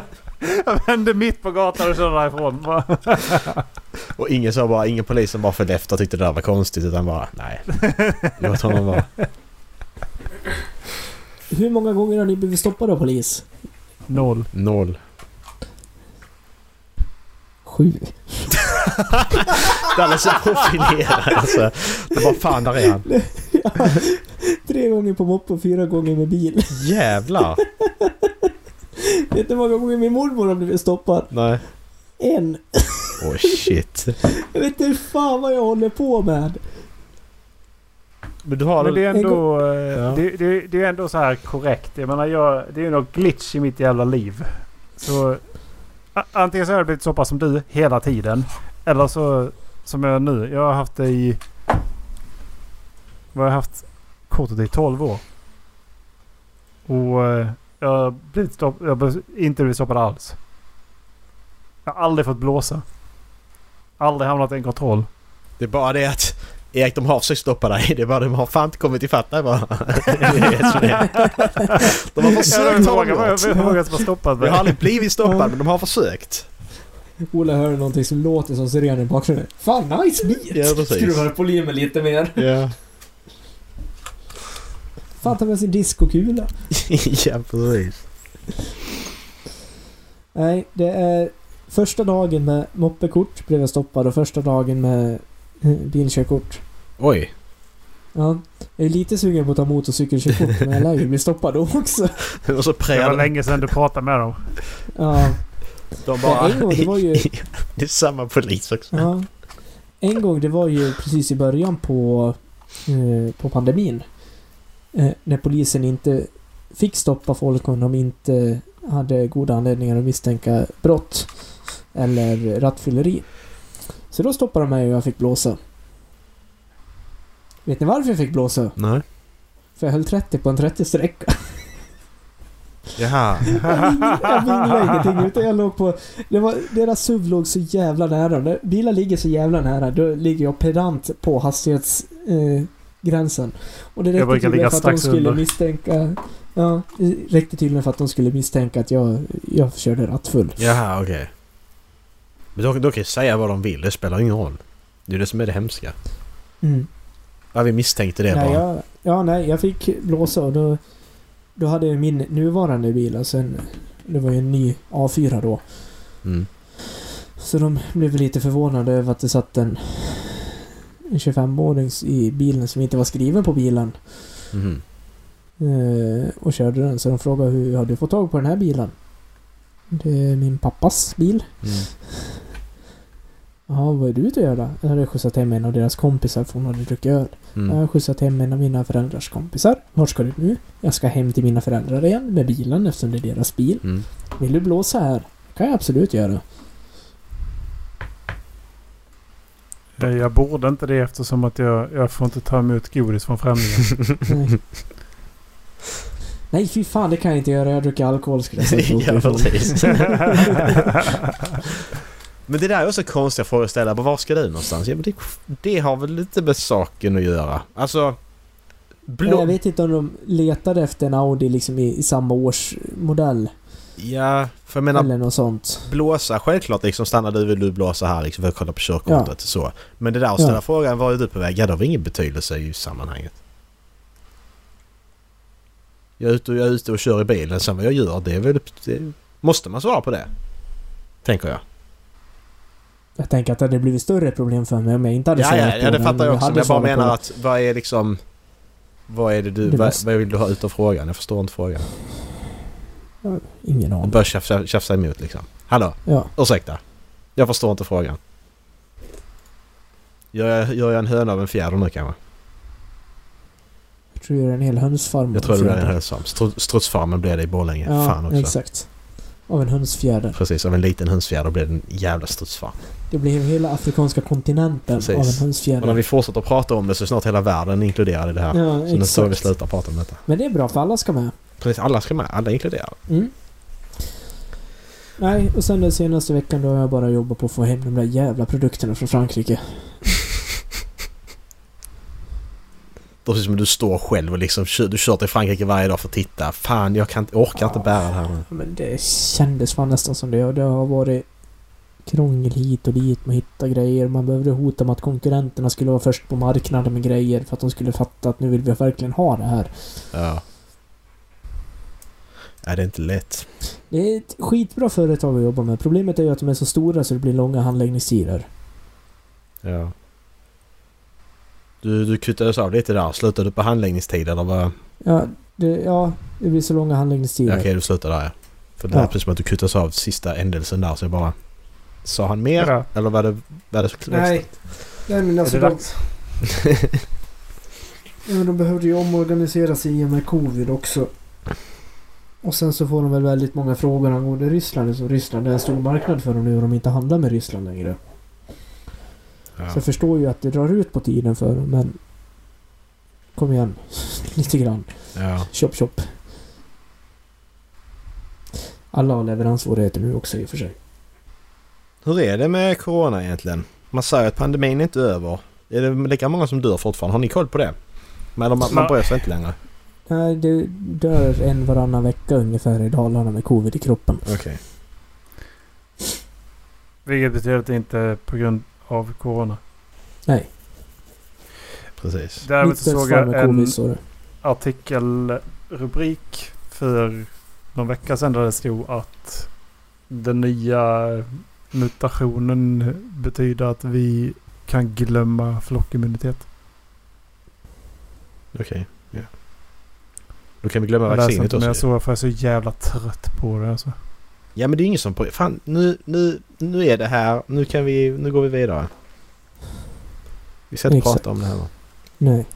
Jag vände mitt på gatan och körde därifrån. Och ingen sa bara, ingen polis som bara följde efter och tyckte det där var konstigt utan bara nej. Låt honom vara. Hur många gånger har ni blivit stoppade av polis? Noll. Noll. Sju. Den är profilerad alltså. Det var fan där är han. Tre gånger på moppe och fyra gånger med bil. Jävlar. Vet du hur många gånger min mormor har blivit stoppad? Nej. En. Oh shit. Jag vet inte fan vad jag håller på med. Men du har Men det är ändå, eh, Ja. det, det, det är ändå så här korrekt. Jag menar, jag, det är ju något glitch i mitt jävla liv. Så antingen så har jag blivit så pass som du hela tiden. Eller så som jag nu. Jag har haft det i... Vad har jag haft kortet i 12 år. Och eh, jag har blivit stopp, jag har inte blivit stoppad alls. Jag har aldrig fått blåsa. Aldrig hamnat i en kontroll. Det är bara det att Erik de har försökt stoppa dig. Det är bara de har fan inte kommit ifatt dig bara. De har försökt ta mig åt. hur många som har stoppat mig. Jag har aldrig blivit stoppad men de har försökt. Ola hör någonting som låter som siren i bakgrunden. Fan nice beat! Ja, precis. Skruvar på volymen lite mer. Ja. Fan ta med sin discokula. ja precis. Nej, det är första dagen med moppekort blev jag stoppad och första dagen med eh, bilkörkort. Oj. Ja, jag är lite sugen på att ta motorcykelkörkort men jag lär ju bli stoppad då också. Och så Det var länge sedan du pratade med dem. Ja, de bara... en gång det var ju... det är samma polis också. Ja. En gång, det var ju precis i början på, eh, på pandemin. Eh, när polisen inte fick stoppa folk om de inte hade goda anledningar att misstänka brott. Eller rattfylleri. Så då stoppade de mig och jag fick blåsa. Vet ni varför jag fick blåsa? Nej. För jag höll 30 på en 30-sträcka. Jaha. Jag vinglade ingenting utan jag låg på... Det var, deras SUV låg så jävla nära. När bilar ligger så jävla nära då ligger jag pedant på hastighetsgränsen. Eh, gränsen. och det räckte tydligen för att de skulle under. misstänka... Ja, det räckte tydligen för att de skulle misstänka att jag, jag körde rattfull. Jaha okej. Men då, då kan jag säga vad de vill. Det spelar ingen roll. Det är det som är det hemska. Mm. Ja, vi misstänkte det nej, bara. jag, ja, nej, jag fick blåsa och då... Då hade jag min nuvarande bil, alltså en, Det var ju en ny A4 då. Mm. Så de blev lite förvånade över att det satt en, en 25-åring i bilen som inte var skriven på bilen. Mhm. Eh, och körde den. Så de frågade hur har du fått tag på den här bilen? Det är min pappas bil. Mm. Ja, vad är du ute och gör då? Jag hade skjutsat hem en av deras kompisar för hon hade druckit öl. Jag Mm. har skjutsat hem en av mina föräldrars kompisar. Vart ska du nu? Jag ska hem till mina föräldrar igen med bilen eftersom det är deras bil. Mm. Vill du blåsa här? Kan jag absolut göra. Eh, Jag borde inte det eftersom att jag, jag får inte ta emot godis från främlingar. Nej. Nej, fy fan det kan jag inte göra. Jag druckit alkohol skulle jag säga. ja, precis. Men det där är också konstiga frågor att ställa. Var ska du någonstans? Ja, men det, det har väl lite med saken att göra. Alltså... Blå... Jag vet inte om de letade efter en Audi liksom i, i samma årsmodell. Ja, för jag menar Eller något sånt. blåsa självklart liksom stannar du vill du blåsa här liksom för att kolla på körkortet så. Men det där att ställa Ja. frågan var är du på väg? Ja det har ingen betydelse i sammanhanget. Jag är ute och, jag är ute och kör i bilen sen vad jag gör det är väl... Det, måste man svara på det? Tänker jag. Jag tänker att det hade blivit större problem för mig om jag inte hade Ja, ja, ja det fattar jag också. Men jag bara på menar att vad är liksom... Vad är det du... Det vad, vad vill du ha ut av frågan? Jag förstår inte frågan. Ingen Du aning. börjar tjafsa, tjafsa emot liksom. Hallå? Ja. Ursäkta. Jag förstår inte frågan. Gör jag, gör jag en höna av en fjäder nu kanske? Jag tror det är en hel hönsfarm. Jag tror det blir en hönsfarm. Stru- Strutsfarmen blev det i Borlänge. Ja, Fan också. exakt. Av en hönsfjäder. Precis, av en liten hönsfjäder blev det en jävla strutsfarm. Det blir hela afrikanska kontinenten Precis. av en Och när hönsfjäder. vi fortsätter prata om det så är snart hela världen inkluderad i det här. Ja, så nu ska vi exakt. sluta prata om detta. Men det är bra för alla ska med. Precis, alla ska med. Alla är inkluderade. Mm. Nej, och sen den senaste veckan då har jag bara jobbat på att få hem de där jävla produkterna från Frankrike. Precis som du står själv och liksom du kör till Frankrike varje dag för att titta. Fan, jag kan, jag orkar inte bära det här nu. Men det kändes fan nästan som det. Det har varit krångel hit och dit med att hitta grejer. Man behövde hota med att konkurrenterna skulle vara först på marknaden med grejer för att de skulle fatta att nu vill vi verkligen ha det här. Ja. Nej, det är inte lätt. Det är ett skitbra företag att jobba med. Problemet är ju att de är så stora så det blir långa handläggningstider. Ja. Du, du kuttades av lite där. Slutade du på handläggningstid eller vad? Ja, det, ja, det blir så långa handläggningstider. Okej, du slutade där ja. För det är Ja. precis som att du kuttades av sista ändelsen där så jag bara... Sa han mer? Ja. Eller var det... Var det Nej. Nej men Är alltså det de, ja, men de behövde ju omorganisera sig i och med covid också. Och sen så får de väl väldigt många frågor angående Ryssland. Så Ryssland är en stor marknad för dem nu och de inte handlar med Ryssland längre. Ja. Så jag förstår ju att det drar ut på tiden för dem men... Kom igen. Lite grann. ja. Chop chop. Alla har leveranssvårigheter nu också i och för sig. Hur är det med Corona egentligen? Man säger att pandemin är inte över. Är det lika många som dör fortfarande? Har ni koll på det? Men man, man bryr sig inte längre? Nej, det dör en varannan vecka ungefär i Dalarna med covid i kroppen. Okej. Vilket betyder att det inte är på grund av Corona. Nej. Precis. Däremot såg jag en artikelrubrik för någon vecka sedan där det stod att den nya mutationen betyder att vi kan glömma flockimmunitet. Okej. Ja. Då kan vi glömma Jag vaccinet inte mer också. så för jag är så jävla trött på det alltså. Ja men det är ingen som... på- Fan nu, nu, nu är det här. Nu kan vi... Nu går vi vidare. Vi ska inte Exakt. prata om det här? Nej.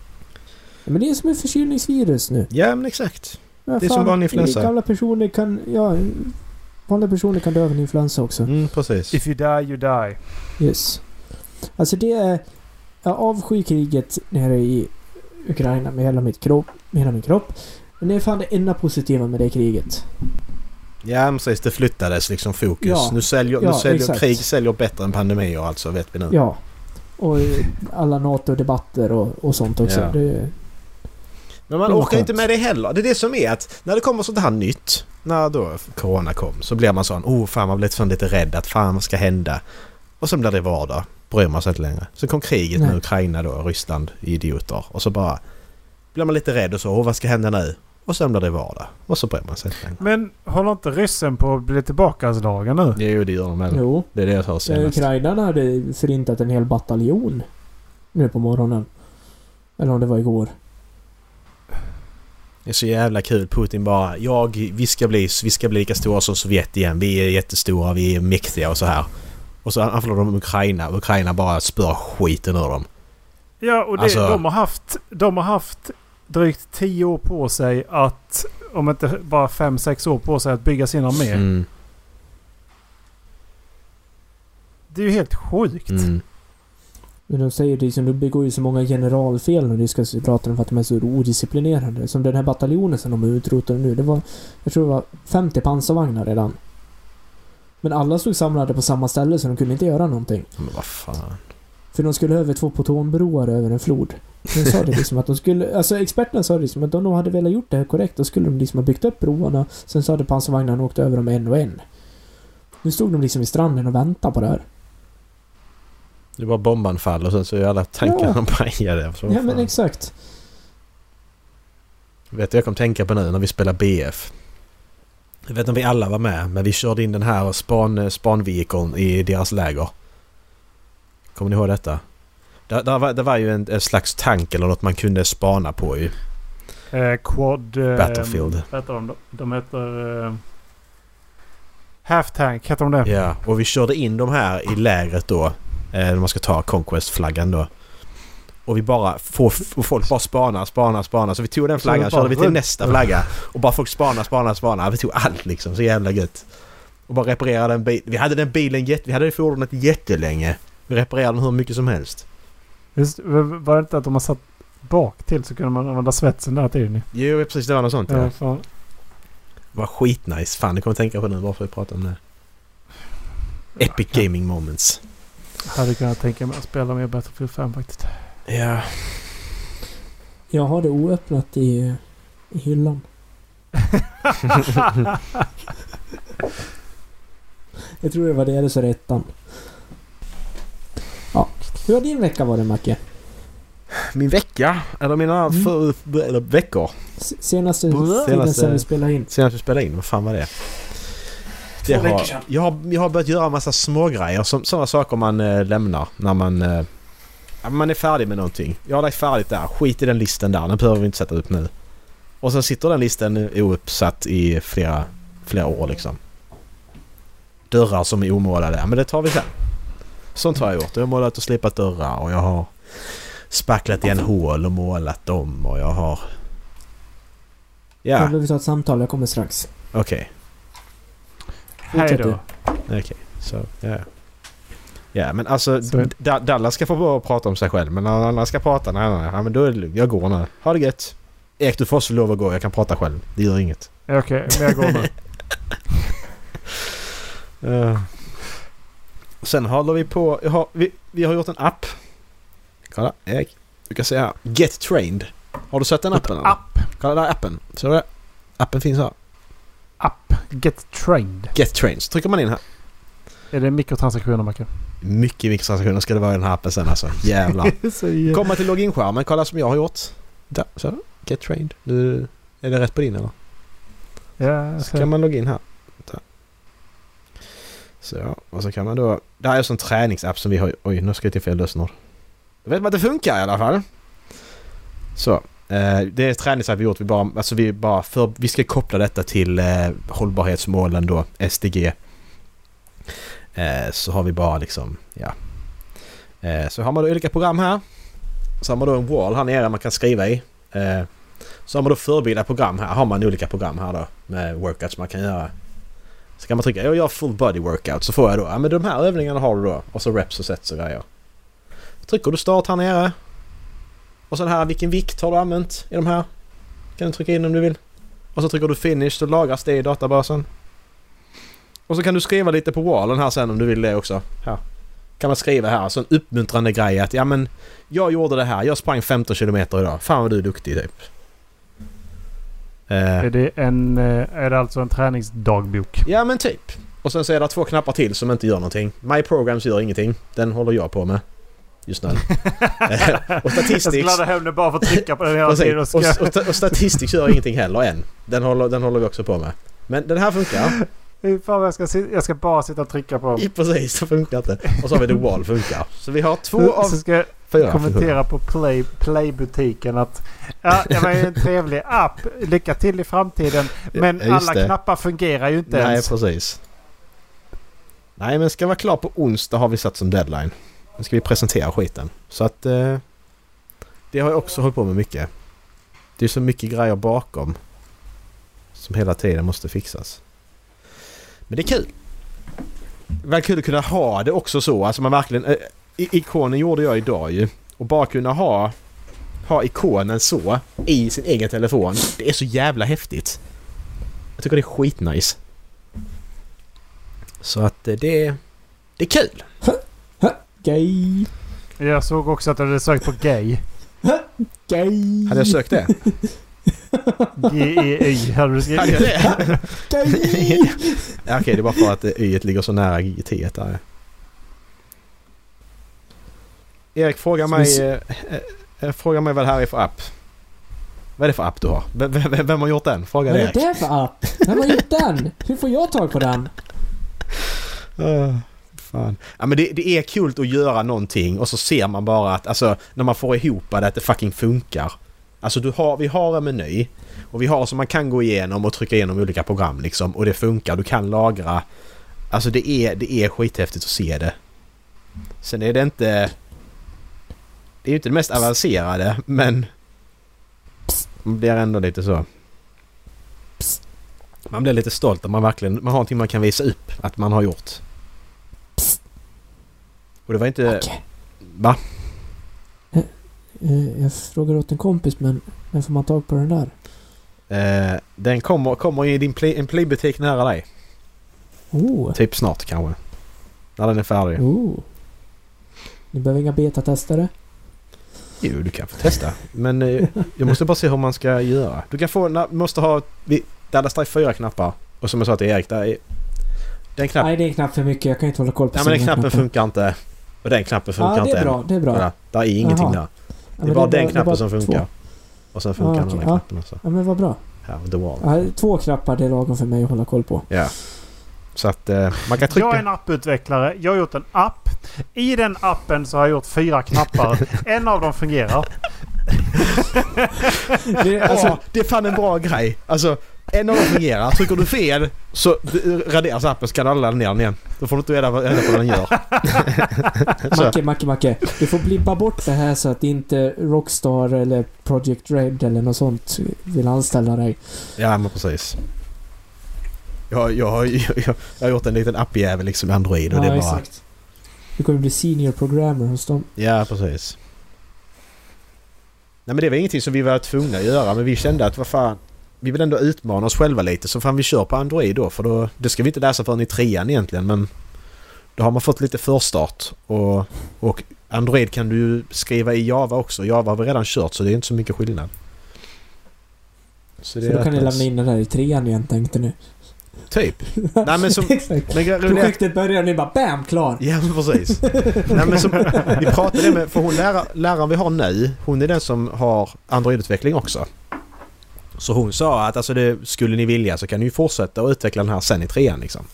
Men det är som ett förkylningsvirus nu. Ja men exakt. Ja, Det är som vanlig influensa. Gamla personer kan... Ja, vanliga personer kan dö av en influensa också. Mm, precis. If you die you die. Yes. Alltså det är... Jag avskyr kriget nere i Ukraina med hela, mitt kropp, med hela min kropp. Men det är fan det enda positiva med det kriget. Ja men precis. Det flyttades liksom fokus. Ja. Nu säljer, nu Ja, säljer exakt. krig säljer bättre än pandemier alltså vet vi nu. Ja. Och eh, alla NATO-debatter och, och sånt också. Ja. Det, Men man orkar inte med det heller. Det är det som är att när det kommer sånt här nytt. När då Corona kom så blir man sån oh fan man blir sån lite rädd att fan vad ska hända? Och så blir det vardag. Bryr man sig inte längre. Så kom kriget Nej. med Ukraina då, Ryssland, idioter. Och så bara blir man lite rädd och så oh, vad ska hända nu? Och sen blir det vardag. Och så bryr man sig inte längre. Men håller inte ryssen på att bli tillbakaslagen nu? Jo det gör de väl. jo. Det är det jag hör Eh, senast. Ukraina hade förintat en hel bataljon. Nu på morgonen. Eller om det var igår. Det är så jävla kul. Putin bara jag, vi ska bli, vi ska bli lika stora som Sovjet igen. Vi är jättestora, vi är mäktiga och så här. Och så anfaller de Ukraina och Ukraina bara spör skiten ur dem. Ja, och det, Alltså- de, har haft, de har haft drygt tio år på sig att, om inte bara fem sex år på sig att bygga sin armé. Mm, Det är ju helt sjukt. mm. Men de säger liksom, de begår ju så många generalfel när ryska soldaterna för att de är så odisciplinerade. Som den här bataljonen som de är utrotade nu. Det var, jag tror det var 50 pansarvagnar redan. Men alla stod samlade på samma ställe så de kunde inte göra någonting. Men vad fan. För de skulle över två pontonbroar över en flod. De sa det liksom att de skulle... Alltså experterna sa det liksom att om de hade velat gjort det här korrekt då skulle de liksom ha byggt upp broarna. Sen så hade pansarvagnarna åkt över dem en och en. Nu stod de liksom vid stranden och väntade på det här. Det var bombanfall och sen så är alla tankarna Ja. pajade. Ja fan. men exakt. Vet du jag kom tänka på nu när vi spelade BF? Jag vet inte om vi alla var med men vi körde in den här span, spanvehikeln i deras läger. Kommer ni ihåg detta? Det, det, var, det var ju en, en slags tank eller något man kunde spana på ju. Eh, Quad... Eh, Battlefield. Vad heter de? De- heter... Eh, Half Tank, heter de det? Ja, och vi körde in de här i lägret då. Eh, när man ska ta Conquest-flaggan då. Och vi bara får... Och folk bara spanar, spanar, spanar. Så vi tog den flaggan, körde vi till nästa flagga. Och bara folk spanar, spanar, spanar. Vi tog allt liksom. Så jävla gött. Och bara reparerade den bilen. Vi hade den bilen. Vi hade det fordonet jättelänge. Vi reparerade den hur mycket som helst. Just, var det inte att de har satt bak till så kunde man använda svetsen där tiden? Jo, precis. Det var något sånt ja. Ja, fan. Var skitnice. Fan, det kommer jag tänka på nu bara för att vi pratar om det. Epic gaming moments. Hade kunnat tänka mig att spela mer Battlefield 5 faktiskt. Ja. Jag har det oöppnat i, i hyllan. Jag tror det var det, eller så är det ettan. Hur har din vecka varit Macke? Min vecka, eller mina Mm. för, eller veckor. S- Senaste Senaste- tiden sen vi spelade in. Senast vi spelade in, vad fan var det? Det Två veckor har, sedan. jag, har, jag har börjat göra en massa smågrejer. Som, sådana saker man eh, lämnar när man... Ja, man är färdig med någonting. Jag har lagt färdigt där. Skit i den listan där. Den behöver vi inte sätta upp nu. Och sen sitter den listan ouppsatt i flera, flera år liksom. Dörrar som är omålade. Men det tar vi sen. Sånt har jag gjort. Jag har målat och slipat dörrar och jag har spacklat igen hål och målat dem och jag har... Ja. Ja, Då vi ta ett samtal, jag kommer strax. okej. Hej Fortsätt då. Okej, så ja. Ja men alltså Så- Da- Dallas ska få bara prata om sig själv men när han andra ska prata, nej nej, ja, men då är det lugnt. Jag går nu. Ha det gött. Erik du får också lov att gå, jag kan prata själv. Det gör inget. Ja, Okej, men jag går nu. Uh. Sen håller vi på, har, vi, vi har gjort en app. Kolla Erik. Du kan se här. Get Trained. Har du sett den appen? eller? App. Kolla där appen. Ser du det? Appen finns här. App. Get trained. Get Trained. Så trycker man in här. Är det mikrotransaktioner Macke? Mycket mikrotransaktioner ska det vara i den här appen sen alltså. Jävlar. Så Komma till login-skärmen, kolla som jag har gjort. Där, så. Get trained. Nu är det rätt på din eller? Ja, så. kan man logga in här. Så Så, och så kan man då... Det här är en träningsapp som vi har... Oj, nu ska jag till fel lösenord. Då vet man att det funkar i alla fall. Så. Eh, det är en träningsapp vi gjort. Vi bara... Alltså vi bara... För, vi ska koppla detta till eh, hållbarhetsmålen då. SDG. Eh, så har vi bara liksom... Ja. Eh, så har man då olika program här. Så har man då en wall här nere man kan skriva i. Eh, så har man då förberedda program här. Har man olika program här då med workouts man kan göra. Så kan man trycka jag gör full body workout så får jag då ja men de här övningarna har du då. Och så reps och sets och grejer. Trycker du start här nere. Och sen här vilken vikt har du använt i de här. Kan du trycka in om du vill. Och så trycker du finish så lagras det i databasen. Och så kan du skriva lite på wallen här sen om du vill det också. Här. Kan man skriva här så en uppmuntrande grej att ja men jag gjorde det här. Jag sprang 15 kilometer idag. Fan vad du är duktig typ. Eh, Är det, en, eh, är det alltså en träningsdagbok? Ja men typ. Och sen så är det två knappar till som inte gör någonting. My Programs gör ingenting. Den håller jag på med. Just nu. Och Jag skulle Statistics... hem det bara för att trycka på den hela tiden. Och. Och, och, och Statistics gör ingenting heller än. Den håller, den håller vi också på med. Men den här funkar. Fan, jag, ska, jag ska bara sitta och trycka på dem. Precis, det funkar inte. Och så har vi The Wall funkar. Så vi har två av Så ska jag fyra kommentera på Play, Playbutiken att ja, det var ju en trevlig app. Lycka till i framtiden. Men Ja, alla det. knappar fungerar ju inte Nej, ens. precis. Nej, men ska vara klar på onsdag har vi satt som deadline. Nu ska vi presentera skiten. Så att... Eh, det har jag också hållit på med mycket. Det är så mycket grejer bakom. Som hela tiden måste fixas. Men det är kul. Väl kul att kunna ha det också så. Alltså man verkligen... I- ikonen gjorde jag idag ju. Och bara kunna ha... Ha ikonen så i sin egen telefon. Det är så jävla häftigt. Jag tycker det är skitnice. Så att eh, det... Det är kul! Gay. Jag såg också att du hade sökt på gay. Gay. Hade jag sökt det? G-E-Y hade du skrivit. det? Ja, Okej, det är bara för att eh, y ligger så nära t där. Erik frågar mig... Eh, eh, frågar mig vad det här är för app. Vad är det för app du har? Vem, vem, vem har gjort den? Fråga Vad är Erik. det för app? Vem har gjort den? Hur får jag tag på den? Uh, fan. Ja men det, det är kul att göra någonting och så ser man bara att alltså när man får ihop det att det fucking funkar. Alltså du har, vi har en meny och vi har så man kan gå igenom och trycka igenom olika program liksom och det funkar. Du kan lagra. Alltså det är, det är skithäftigt att se det. Sen är det inte... Det är ju inte det mest avancerade men... Man blir ändå lite så... Man blir lite stolt om man verkligen man har någonting man kan visa upp att man har gjort. Och det var inte... Okej. Va? Eh, Jag frågar åt en kompis men när får man tag på den där? Eh, den kommer, kommer i din play, en playbutik nära dig. Oh, Typ snart kanske. När den är färdig. oh. Ni behöver inga betatestare? Jo, du kan få testa. Men eh, jag måste bara se hur man ska göra. Du kan få... Na, måste ha... Vi, där står fyra knappar. Och som jag sa till Erik, där är... Den knappen... Nej, det är en knapp för mycket. Jag kan inte hålla koll på så men den knappen knappar. funkar inte. Och den knappen funkar Ja, det inte är bra. Det är bra. Ja, där är ingenting Jaha. där. Ja, Det är men bara den det knappen som funkar. två. Och sen funkar Ja, den okej, andra ja. knappen också. Ja, men vad bra. Här, the wall. Ja, två knappar, det är lagom för mig att hålla koll på. Ja. Så att eh, man kan Jag är en trycka... apputvecklare. Jag har gjort en app. I den appen så har jag gjort fyra knappar. en av dem fungerar. Det, Alltså, det är fan en bra grej. Alltså, en av dem fungerar. Trycker du fel så raderas appen så kan aldrig ladda ner den igen. Då får du inte reda på reda på vad den gör. Macke, Macke, Macke. Du får blippa bort det här så att inte Rockstar eller Project Red eller något sånt vill anställa dig. ja men precis. Jag, jag, har- jag, jag, jag har gjort en liten appjävel liksom i Android och det är bara... Du kommer bli senior programmer hos dem. Ja, precis. Nej men det var ingenting som vi var tvungna att göra men vi kände att vad fan... Vi vill ändå utmana oss själva lite så fan vi kör på Android då för då... Det ska vi inte läsa förrän i trean egentligen men... Då har man fått lite förstart och... Och Android kan du skriva i Java också. Java har vi redan kört så det är inte så mycket skillnad. Så Så då kan ni lämna in den där i trean igen tänkte ni. Typ. Nej men som... Men, Projektet börjar och ni bara BAM! Klar! Ja men precis. Nej, men som, vi pratade med, för hon lära, läraren vi har nu, hon är den som har Android-utveckling också. Så hon sa att alltså det, skulle ni vilja så kan ni ju fortsätta att utveckla den här sen i trean liksom.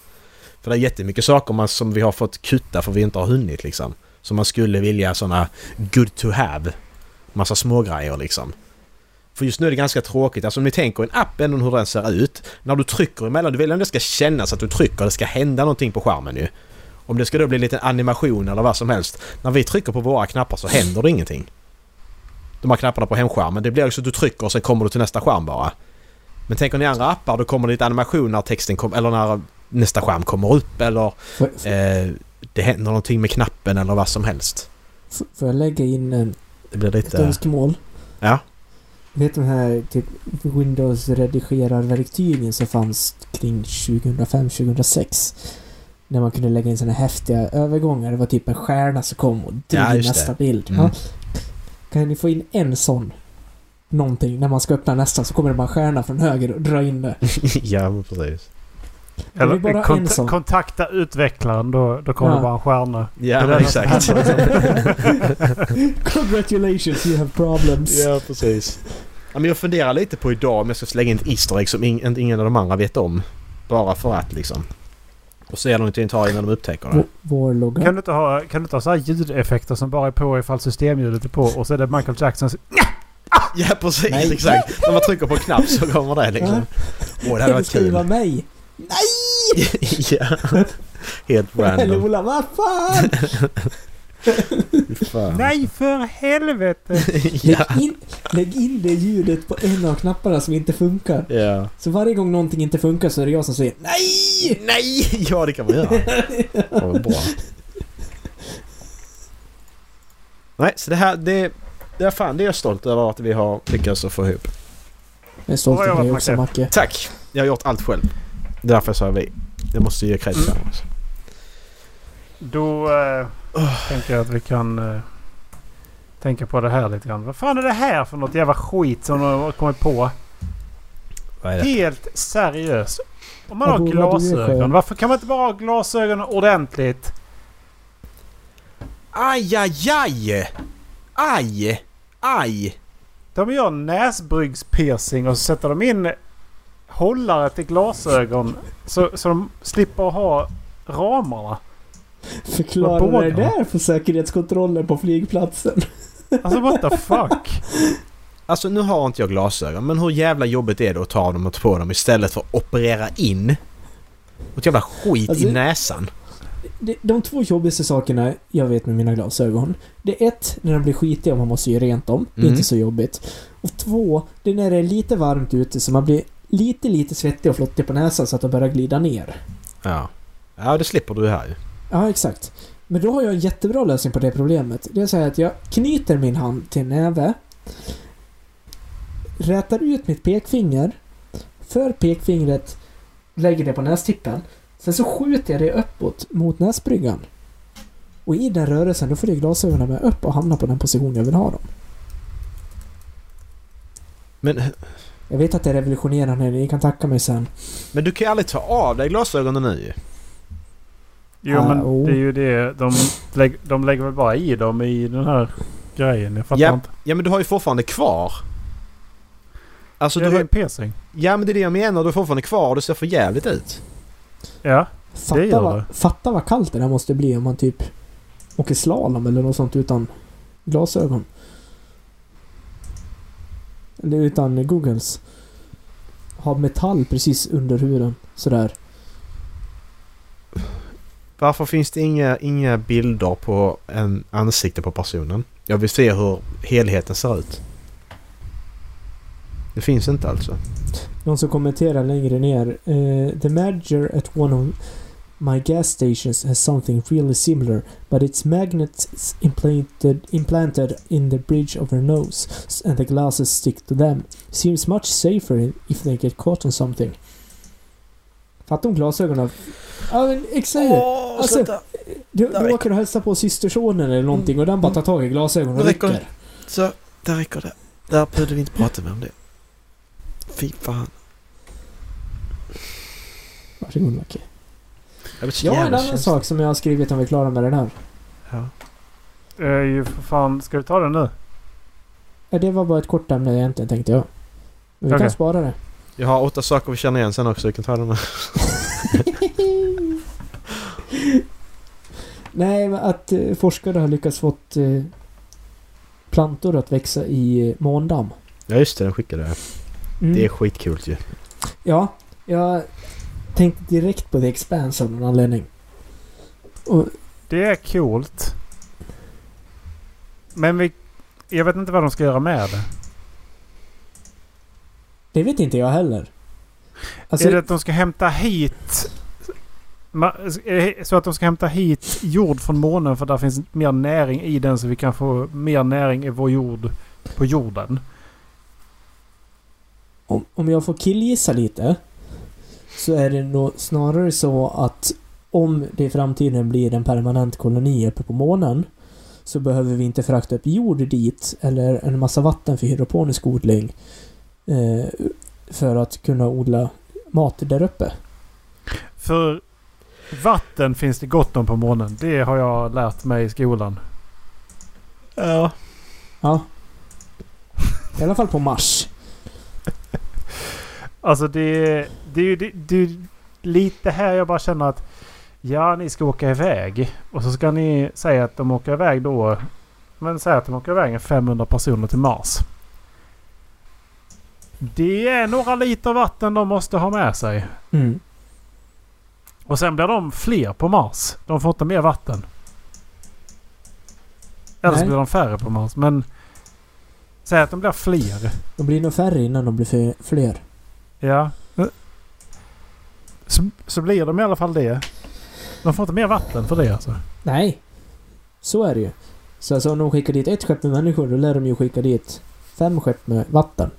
För det är jättemycket saker man, som vi har fått kutta för vi inte har hunnit liksom. Som man skulle vilja sådana good to have. Massa smågrejer liksom. För just nu är det ganska tråkigt. Alltså om ni tänker en app ändå hur den ser ut. När du trycker emellan, du vill att det ska kännas att du trycker. Det ska hända någonting på skärmen ju. Om det ska då bli lite animation eller vad som helst. När vi trycker på våra knappar så händer det ingenting. De här knapparna på hemskärmen. Det blir också att du trycker och sen kommer du till nästa skärm bara. Men tänker ni andra appar då kommer det lite animation när texten kommer... Eller när nästa skärm kommer upp eller eh, det händer någonting med knappen eller vad som helst. får jag lägga in en, Det blir ett lite... önskemål? Ja. Vet du de här typ Windows-redigerarverktygen som fanns kring 2005-2006? När man kunde lägga in såna häftiga övergångar. Det var typ en stjärna som kom och drog Ja, nästa det. bild. Mm. Ja. Kan ni få in en sån? Någonting. När man ska öppna nästa så kommer det bara en stjärna från höger och dra in det. ja, men precis. Det Eller bara en kont- sån. kontakta utvecklaren. Då, då kommer Ja. det bara en stjärna. Ja, Det men är exakt. Congratulations, you have problems. ja, precis. Ja, men jag funderar lite på idag om jag ska slänga in ett Easter egg som ing- ingen av de andra vet om. Bara för att liksom. Och se om det tar innan de upptäcker det. Vår logga. Kan du inte ha, kan du inte ha så här ljudeffekter som bara är på ifall systemljudet är på och så är det Michael Jacksons... Ja, precis. Nej. Exakt. När man trycker på en knapp så kommer det liksom. Åh, det hade Det varit kul. vara mig. Nej! ja. Helt random. Lola, vad fan! Fan. Nej för helvete! ja. Lägg, in, lägg in det ljudet på en av knapparna som inte funkar. Ja. Så varje gång någonting inte funkar så är det jag som säger NEJ! Nej! Ja, det kan man göra. Ja, bra. Nej, så det här, det, det är fan, det är jag stolt över att vi har lyckats att få ihop. Jag är stolt över jag dig också Macke. Tack! Jag har gjort allt själv. Därför jag sa vi. Jag måste ge credit Mm. där också. Eh, tänker jag att vi kan eh, tänka på det här lite grann. Vad fan är det här för något jävla skit som de har kommit på? Vad är det? Helt seriöst. Om man har glasögon. Varför kan man inte bara ha glasögonen ordentligt? Aj, aj, aj! Aj! Aj! De gör näsbryggspiercing och så sätter de in hållare till glasögon så, så de slipper ha ramarna. Förklara det där för säkerhetskontrollen på flygplatsen. Alltså what the fuck? Alltså nu har inte jag glasögon men hur jävla jobbigt är det att ta dem och ta på dem istället för att operera in? Ett jävla skit Alltså- i näsan. De, de två jobbigaste sakerna jag vet med mina glasögon. Det är ett, när de blir skitiga och man måste göra rent dem. Det är Mm. inte så jobbigt. Och två, det är när det är lite varmt ute så man blir lite, lite svettig och flottig på näsan så att de börjar glida ner. Ja. Ja, det slipper du här ju. Ja, exakt. Men då har jag en jättebra lösning på det problemet. Det är så här att jag knyter min hand till näve. Rätar ut mitt pekfinger. För pekfingret. Lägger det på nästippen. Sen så skjuter jag det uppåt mot näsbryggan. Och i den rörelsen då följer glasögonen med upp och hamnar på den position jag vill ha dem. Men, Jag vet att det är revolutionerande, ni kan tacka mig sen. men du kan ju aldrig ta av dig glasögonen nu. Jo Ah, men oh. det är ju det. De, lägg, de lägger väl bara i dem i den här grejen. Jag fattar Ja, inte. Ja men du har ju fortfarande kvar. Alltså ja, du det är har, en piercing. Ja men det är det jag menar. Du har fortfarande kvar och det ser för jävligt ut. Ja. Fatta gör vad, det. fatta vad kallt det där måste bli om man typ åker slalom eller något sånt utan glasögon. Eller utan googles. Ha metall precis under huden. Sådär. Varför finns det inga, inga bilder på en ansikte på personen? Jag vill se hur helheten ser ut. Det finns inte alltså. Någon som kommenterar längre ner. eh, The manager at one of my gas stations has something really similar but its magnets implanted, implanted in the bridge of her nose and the glasses stick to them. Seems much safer if they get caught on something. Fatta om glasögonen... Ja men exakt. Alltså, Du, Där du räcker åker och hälsar på systersonen eller någonting och den bara tar tag i glasögonen och Det rycker. Så, där räcker det. Där behövde vi inte prata mer om det. Fy fan. Varsågod Macke. Jag har en annan sak som jag har skrivit om vi är klara med den här. Ja. Eh, ju för fan, ska vi ta den nu? Ja, Det var bara ett kort ämne egentligen tänkte jag. Men vi kan Okej. spara det. Jag har åtta saker vi känner igen sen också. Du kan ta den med. Nej, men att eh, forskare har lyckats fått eh, plantor att växa i eh, måndamm. Ja just det, den skickade jag. Mm. Det är skitkul ju. Ja, jag tänkte direkt på The Expanse av någon anledning. Och, Det är coolt. Men vi... Jag vet inte vad de ska göra med det. det vet inte jag heller. Alltså, är det att de ska hämta hit... det Så att de ska hämta hit jord från månen för där finns mer näring i den så vi kan få mer näring i vår jord på jorden. om, om jag får killgissa lite så är det nog snarare så att om det i framtiden blir en permanent koloni uppe på månen så behöver vi inte frakta upp jord dit eller en massa vatten för hydroponisk odling eh, för att kunna odla mat där uppe. För vatten finns det gott om på månen. Det har jag lärt mig i skolan. Ja. Ja. I alla fall på Mars. Alltså det, det är ju det, det är lite här jag bara känner att ja, ni ska åka iväg. Och så ska ni säga att de åker iväg då. Men säg att de åker iväg en 500 personer till Mars. Det är några liter vatten de måste ha med sig. Mm. Och sen blir de fler på Mars. De får inte mer vatten. Eller så blir de färre på Mars. Men säg att de blir fler. De blir nog färre innan de blir fler. Ja. Så, så blir de i alla fall det. De får inte mer vatten för det alltså. Nej. Så är det ju. Så alltså om de skickar dit ett skepp med människor då lär de ju skicka dit fem skepp med vatten.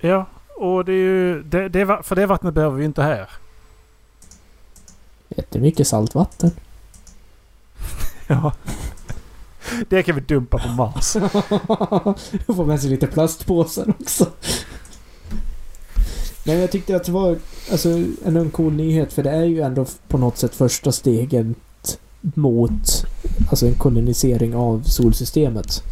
Ja, och det är ju... Det, det, för det vattnet behöver vi inte här. Jättemycket saltvatten. Ja. Det kan vi dumpa på Mars. Jag får med sig lite plastpåsar också. Nej, men jag tyckte att det var alltså, en en cool nyhet för det är ju ändå på något sätt första steget mot alltså en kolonisering av solsystemet.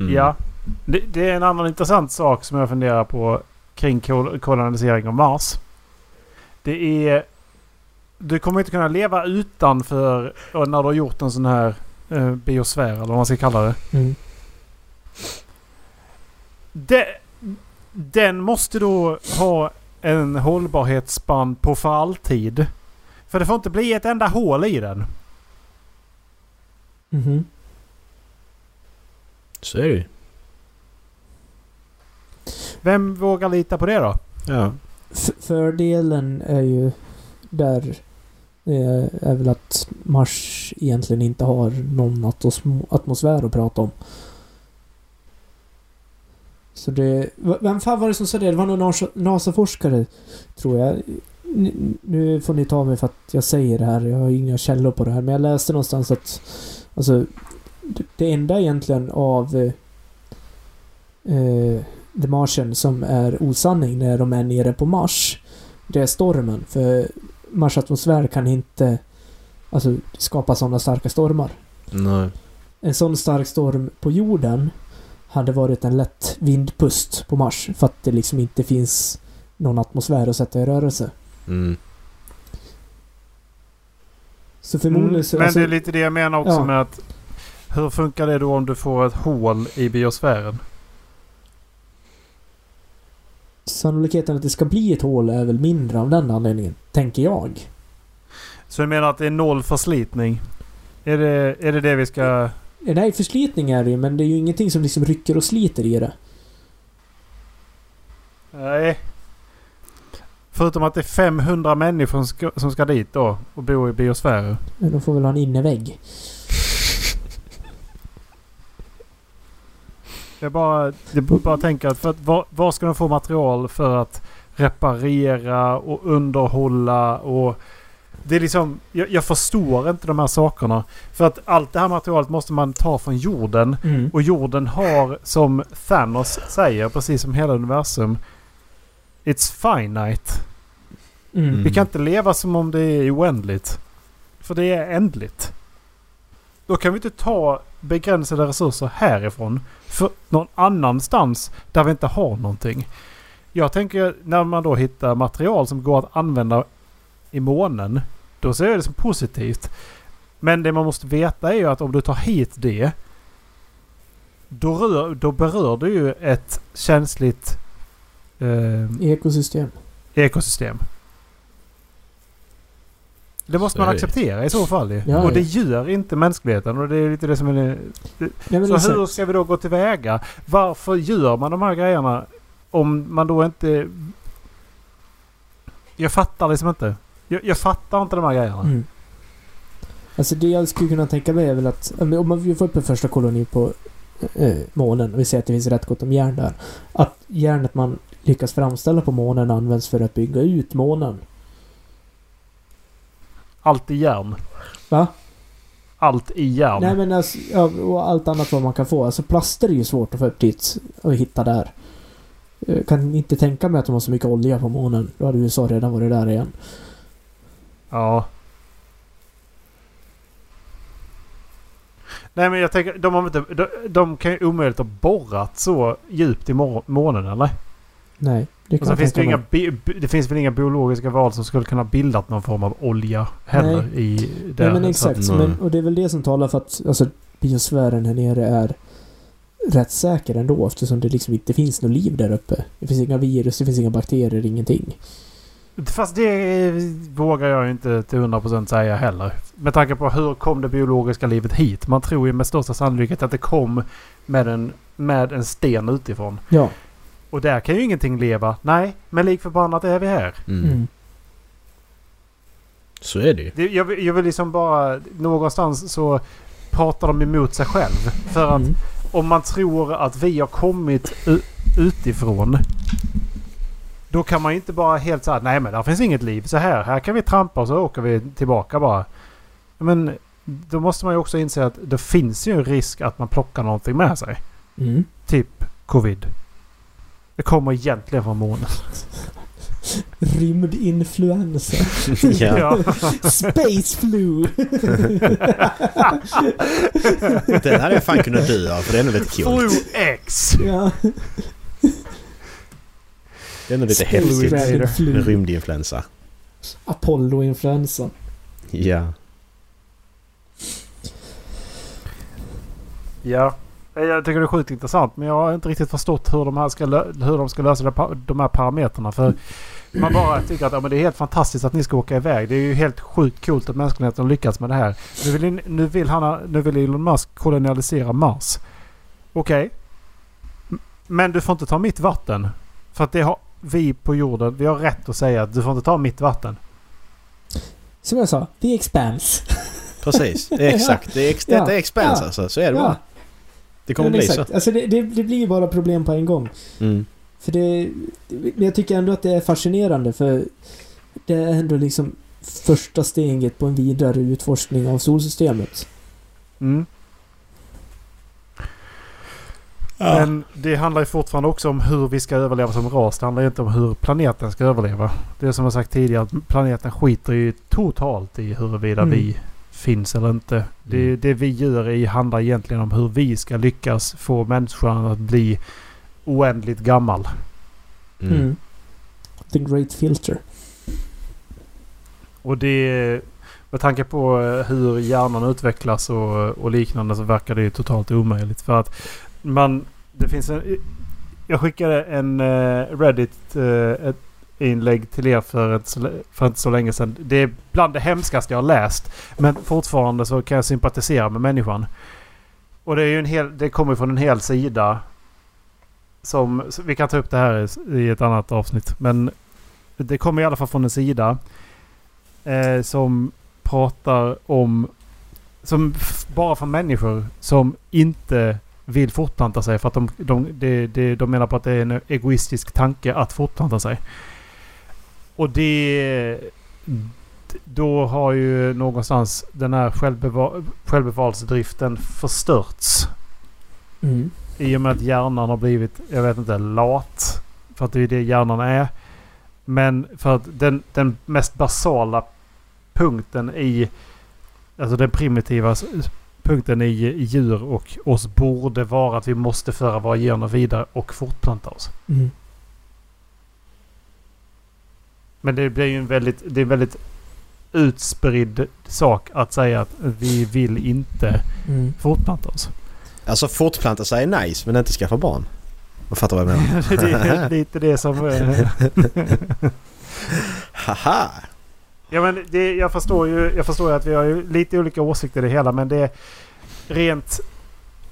Mm. Ja. Det, det är en annan intressant sak som jag funderar på kring kol- kolonisering av Mars. Det är... Du kommer inte kunna leva utanför och när du har gjort en sån här eh, biosfär eller vad man ska kalla det. Mm. Det, den måste då ha en hållbarhetsspann på för alltid. För det får inte bli ett enda hål i den. Mhm. Så är det ju. Vem vågar lita på det då? Ja. F- fördelen är ju där det är väl att Mars egentligen inte har någon atmosfär att prata om. Så det... Vem fan var det som sa det? Det var någon Nasa-forskare, tror jag. Nu får ni ta mig för att jag säger det här. Jag har inga källor på det här. Men jag läste någonstans att... Alltså... Det enda egentligen av... Eh, eh, The Martian som är osanning när de är nere på Mars. Det är stormen. För Mars atmosfär kan inte alltså, skapa sådana starka stormar. Nej. En sån stark storm på jorden hade varit en lätt vindpust på Mars. För att det liksom inte finns någon atmosfär att sätta i rörelse. Mm. Så förmodligen så... Mm, men alltså, det är lite det jag menar också Ja. med att... Hur funkar det då om du får ett hål i biosfären? Sannolikheten att det ska bli ett hål är väl mindre av den anledningen. Tänker jag. Så du menar att det är noll förslitning? Är det är det, det vi ska... Eh, Nej, förslitning är det ju, men det är ju ingenting som liksom rycker och sliter i det. Nej. Förutom att det är 500 människor som ska, som ska dit då och bo i biosfären. Men de får väl ha en innevägg. Jag bara, jag bara tänker att, för att var, var ska de få material för att reparera och underhålla och... Det är liksom... Jag, jag förstår inte de här sakerna. För att allt det här materialet måste man ta från jorden. Mm. Och jorden har, som Thanos säger, precis som hela universum. It's finite. Mm. Vi kan inte leva som om det är oändligt. För det är ändligt. Då kan vi inte ta begränsade resurser härifrån för någon annanstans där vi inte har någonting. Jag tänker när man då hittar material som går att använda i månen. Då ser jag det som positivt. Men det man måste veta är ju att om du tar hit det. Då, rör, då berör du ju ett känsligt eh, Ekosystem. ekosystem. Det måste man acceptera i så fall. Ja, och det gör inte mänskligheten och det är lite det som är... det- Så hur ska vi då gå tillväga? Varför gör man de här grejerna om man då inte... Jag fattar liksom inte. Jag, jag fattar inte de här grejerna. Mm. Alltså det jag skulle kunna tänka mig är väl att om man får upp en första koloni på eh, månen och vi säger att det finns rätt gott om järn där. Att järnet man lyckas framställa på månen används för att bygga ut månen. Allt i järn. Va? Allt i järn. Nej men alltså, ja, och allt annat vad man kan få. Alltså plaster är ju svårt att få upp dit och hitta där. Jag kan inte tänka mig att de har så mycket olja på månen. Då hade USA redan varit där igen. Ja. Nej men jag tänker, de, har inte, de, de kan ju omöjligt ha borrat så djupt i månen eller? Nej, det Och jag finns det, inga, det finns väl inga biologiska val som skulle kunna bildat någon form av olja heller i det. Nej men Så exakt. nej. Men, och det är väl det som talar för att alltså, biosfären här nere är rätt säker ändå eftersom det liksom inte finns något liv där uppe. Det finns inga virus, det finns inga bakterier, ingenting. att- Fast det vågar jag inte till 100% säga heller. Med tanke på hur kom det biologiska livet hit? Man tror ju med största sannolikhet att det kom med en, med en sten utifrån. Ja. Och där kan ju ingenting leva. Nej, men lik förbannat är vi här. Mm. Mm. Så är det ju. Jag, vill- jag vill liksom bara... Någonstans så pratar de emot sig själv. För att Mm. om man tror att vi har kommit utifrån. Då kan man ju inte bara helt säga nej men där finns inget liv. Så här, här kan vi trampa och så åker vi tillbaka bara. Men då måste man ju också inse att det finns ju en risk att man plockar någonting med sig. Mm. Typ covid. Det kommer egentligen från månen. Rymdinfluensa. ja. Space flu! Den hade jag fan kunnat dö av för det är ändå lite coolt. Flu X! ja. Det är ändå lite häftigt med flu. rymdinfluensa. Apollo-influensa. Ja. Ja. Jag tycker det är sjukt intressant men jag har inte riktigt förstått hur de, här ska, hur de ska lösa det, de här parametrarna. För man bara tycker att ja, men det är helt fantastiskt att ni ska åka iväg. Det är ju helt sjukt coolt att mänskligheten har lyckats med det här. Nu vill, nu vill, han, nu vill Elon Musk kolonialisera Mars. Okej. M- Men du får inte ta mitt vatten. För att det har vi på jorden. Vi har rätt att säga att du får inte ta mitt vatten. Som jag sa, the expanse. Precis. Det är exakt. Det är ex, Ja. Detta är expense Ja. alltså. Så är det Ja, bara. Det kommer bli så. Alltså det, det, det blir ju bara problem på en gång. Mm. För det... Men jag tycker ändå att det är fascinerande för det är ändå liksom första steget på en vidare utforskning av solsystemet. Mm. Men det handlar ju fortfarande också om hur vi ska överleva som ras. Det handlar ju inte om hur planeten ska överleva. Det är som jag sagt tidigare att planeten skiter ju totalt i huruvida Mm. vi finns eller inte. Det, Mm. det vi gör är, handlar egentligen om hur vi ska lyckas få människan att bli oändligt gammal. Mm. Mm. The Great Filter. Och det... Med tanke på eh, hur hjärnan utvecklas och, och liknande så verkar det ju totalt omöjligt. För att man... Det finns en... Jag skickade en eh, Reddit eh, ett inlägg till er för, ett, för inte så länge sedan. Det är bland det hemskaste jag har läst. Men fortfarande så kan jag sympatisera med människan. Och det är ju en hel... Det kommer från en hel sida. Som... Vi kan ta upp det här i, i ett annat avsnitt. Men det kommer i alla fall från en sida. Eh, som pratar om... Som bara för människor som inte vill fortplanta sig. För att de, de, de, de menar på att det är en egoistisk tanke att fortplanta sig. Och det... Då har ju någonstans den här självbeva- självbevarelsedriften förstörts. Mm. I och med att hjärnan har blivit, jag vet inte, lat. För att det är det hjärnan är. Men för att den, den mest basala punkten i... Alltså den primitiva punkten i, i djur och oss borde vara att vi måste föra våra gener vidare och fortplanta oss. Mm. Men det blir ju en väldigt, det är en väldigt utspridd sak att säga att vi vill inte Mm. fortplanta oss. Alltså fortplanta sig är nice men inte skaffa barn. Vad fattar vad jag menar? det är lite det som... eh, Haha! Ja men det, jag förstår ju jag förstår ju att vi har ju lite olika åsikter i det hela men det är rent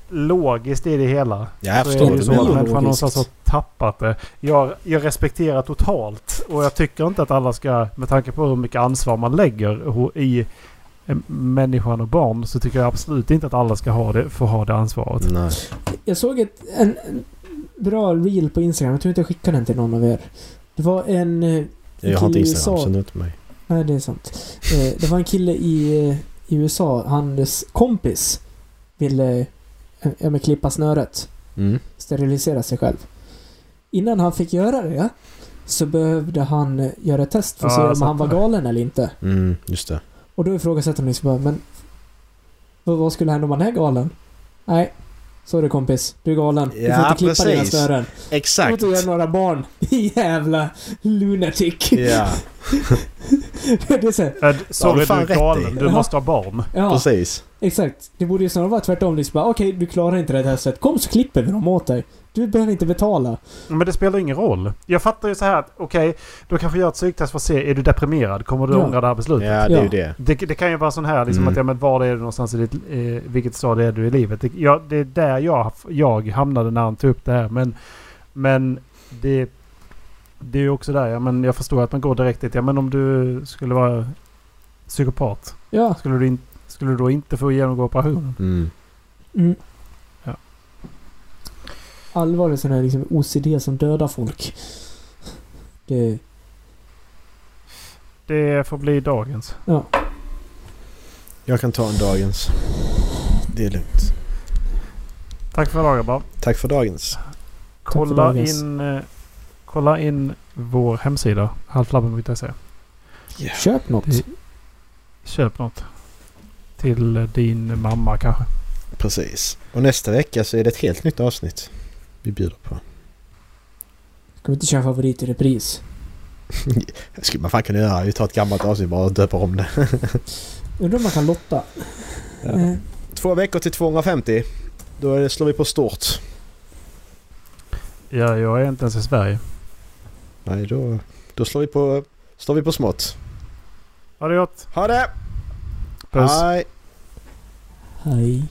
logiskt i det hela. Ja, jag så är förstår det ju det. så att Biologiskt. människan någonstans har tappat det. Jag, jag respekterar totalt och jag tycker inte att alla ska, med tanke på hur mycket ansvar man lägger i eh, människan och barn så tycker jag absolut inte att alla ska ha det, få ha det ansvaret. Nej. Jag såg ett, en, en bra reel på Instagram. Jag tror inte jag skickade den till någon av er. Det var en... eh, Jag har inte Instagram USA så nu inte mig. Nej, det är sant. Eh, det var en kille i, i USA. Hans kompis ville ja, men klippa snöret. Mm. Sterilisera sig själv. Innan han fick göra det så behövde han eh, göra ett test för att Ja, se om han var galen eller inte. Mm, just det. Och då ifrågasätter han liksom men vad, skulle hända om han är galen? Nej. Sorry kompis, du är galen. du får Ja, inte klippa dina precis. snören. Du Exakt! får inte göra några barn. Jävla lunatic. Ja, det är så här, Äh, sorry du fan du är galen, du Ja. måste ha barn. ja. precis. Exakt. Det borde ju snarare vara tvärtom. Liksom bara, okej, du klarar inte det här testet. Kom så klipper vi dem åt dig. Du behöver inte betala. Men det spelar ingen roll. Jag fattar ju så här att okej, då kanske göra ett psyktest för att se, är du deprimerad? Kommer du Ja. ångra det här beslutet? Ja, det är ju Ja. det. Det, det kan ju vara sån här liksom Mm. att ja men var är du någonstans i ditt, eh, vilket stadie är du i livet? Det, ja, det är där jag, jag hamnade när han tog upp det här. Men, men det, det är ju också där, ja men jag förstår att man går direkt dit. Ja men om du skulle vara psykopat. Ja. Skulle du, in, skulle du då inte få genomgå operationen? Mm. Mm. Ja. Allvarlig sån här liksom OCD som dödar folk. Det... Det får bli dagens. Ja. Jag kan ta en dagens. Det är lugnt. Tack för idag grabbar. Tack för dagens. Kolla dagens. in, eh, kolla in vår hemsida. Halflabben.se. Köp något. Det- Köp något. Till din mamma kanske. Precis. Och nästa vecka så är det ett helt nytt avsnitt vi bjuder på. Ska vi inte köra favorit i repris? Det skulle man fan kunna göra. Vi tar ett gammalt avsnitt bara och döper om det. Undrar om man kan lotta? Ja. Två veckor till 250. Då slår vi på stort. Ja, jag är inte ens i Sverige. Nej, då, då slår vi på, slår vi på smått. Ha det gott! Ha det! Puss! Hej! Hej.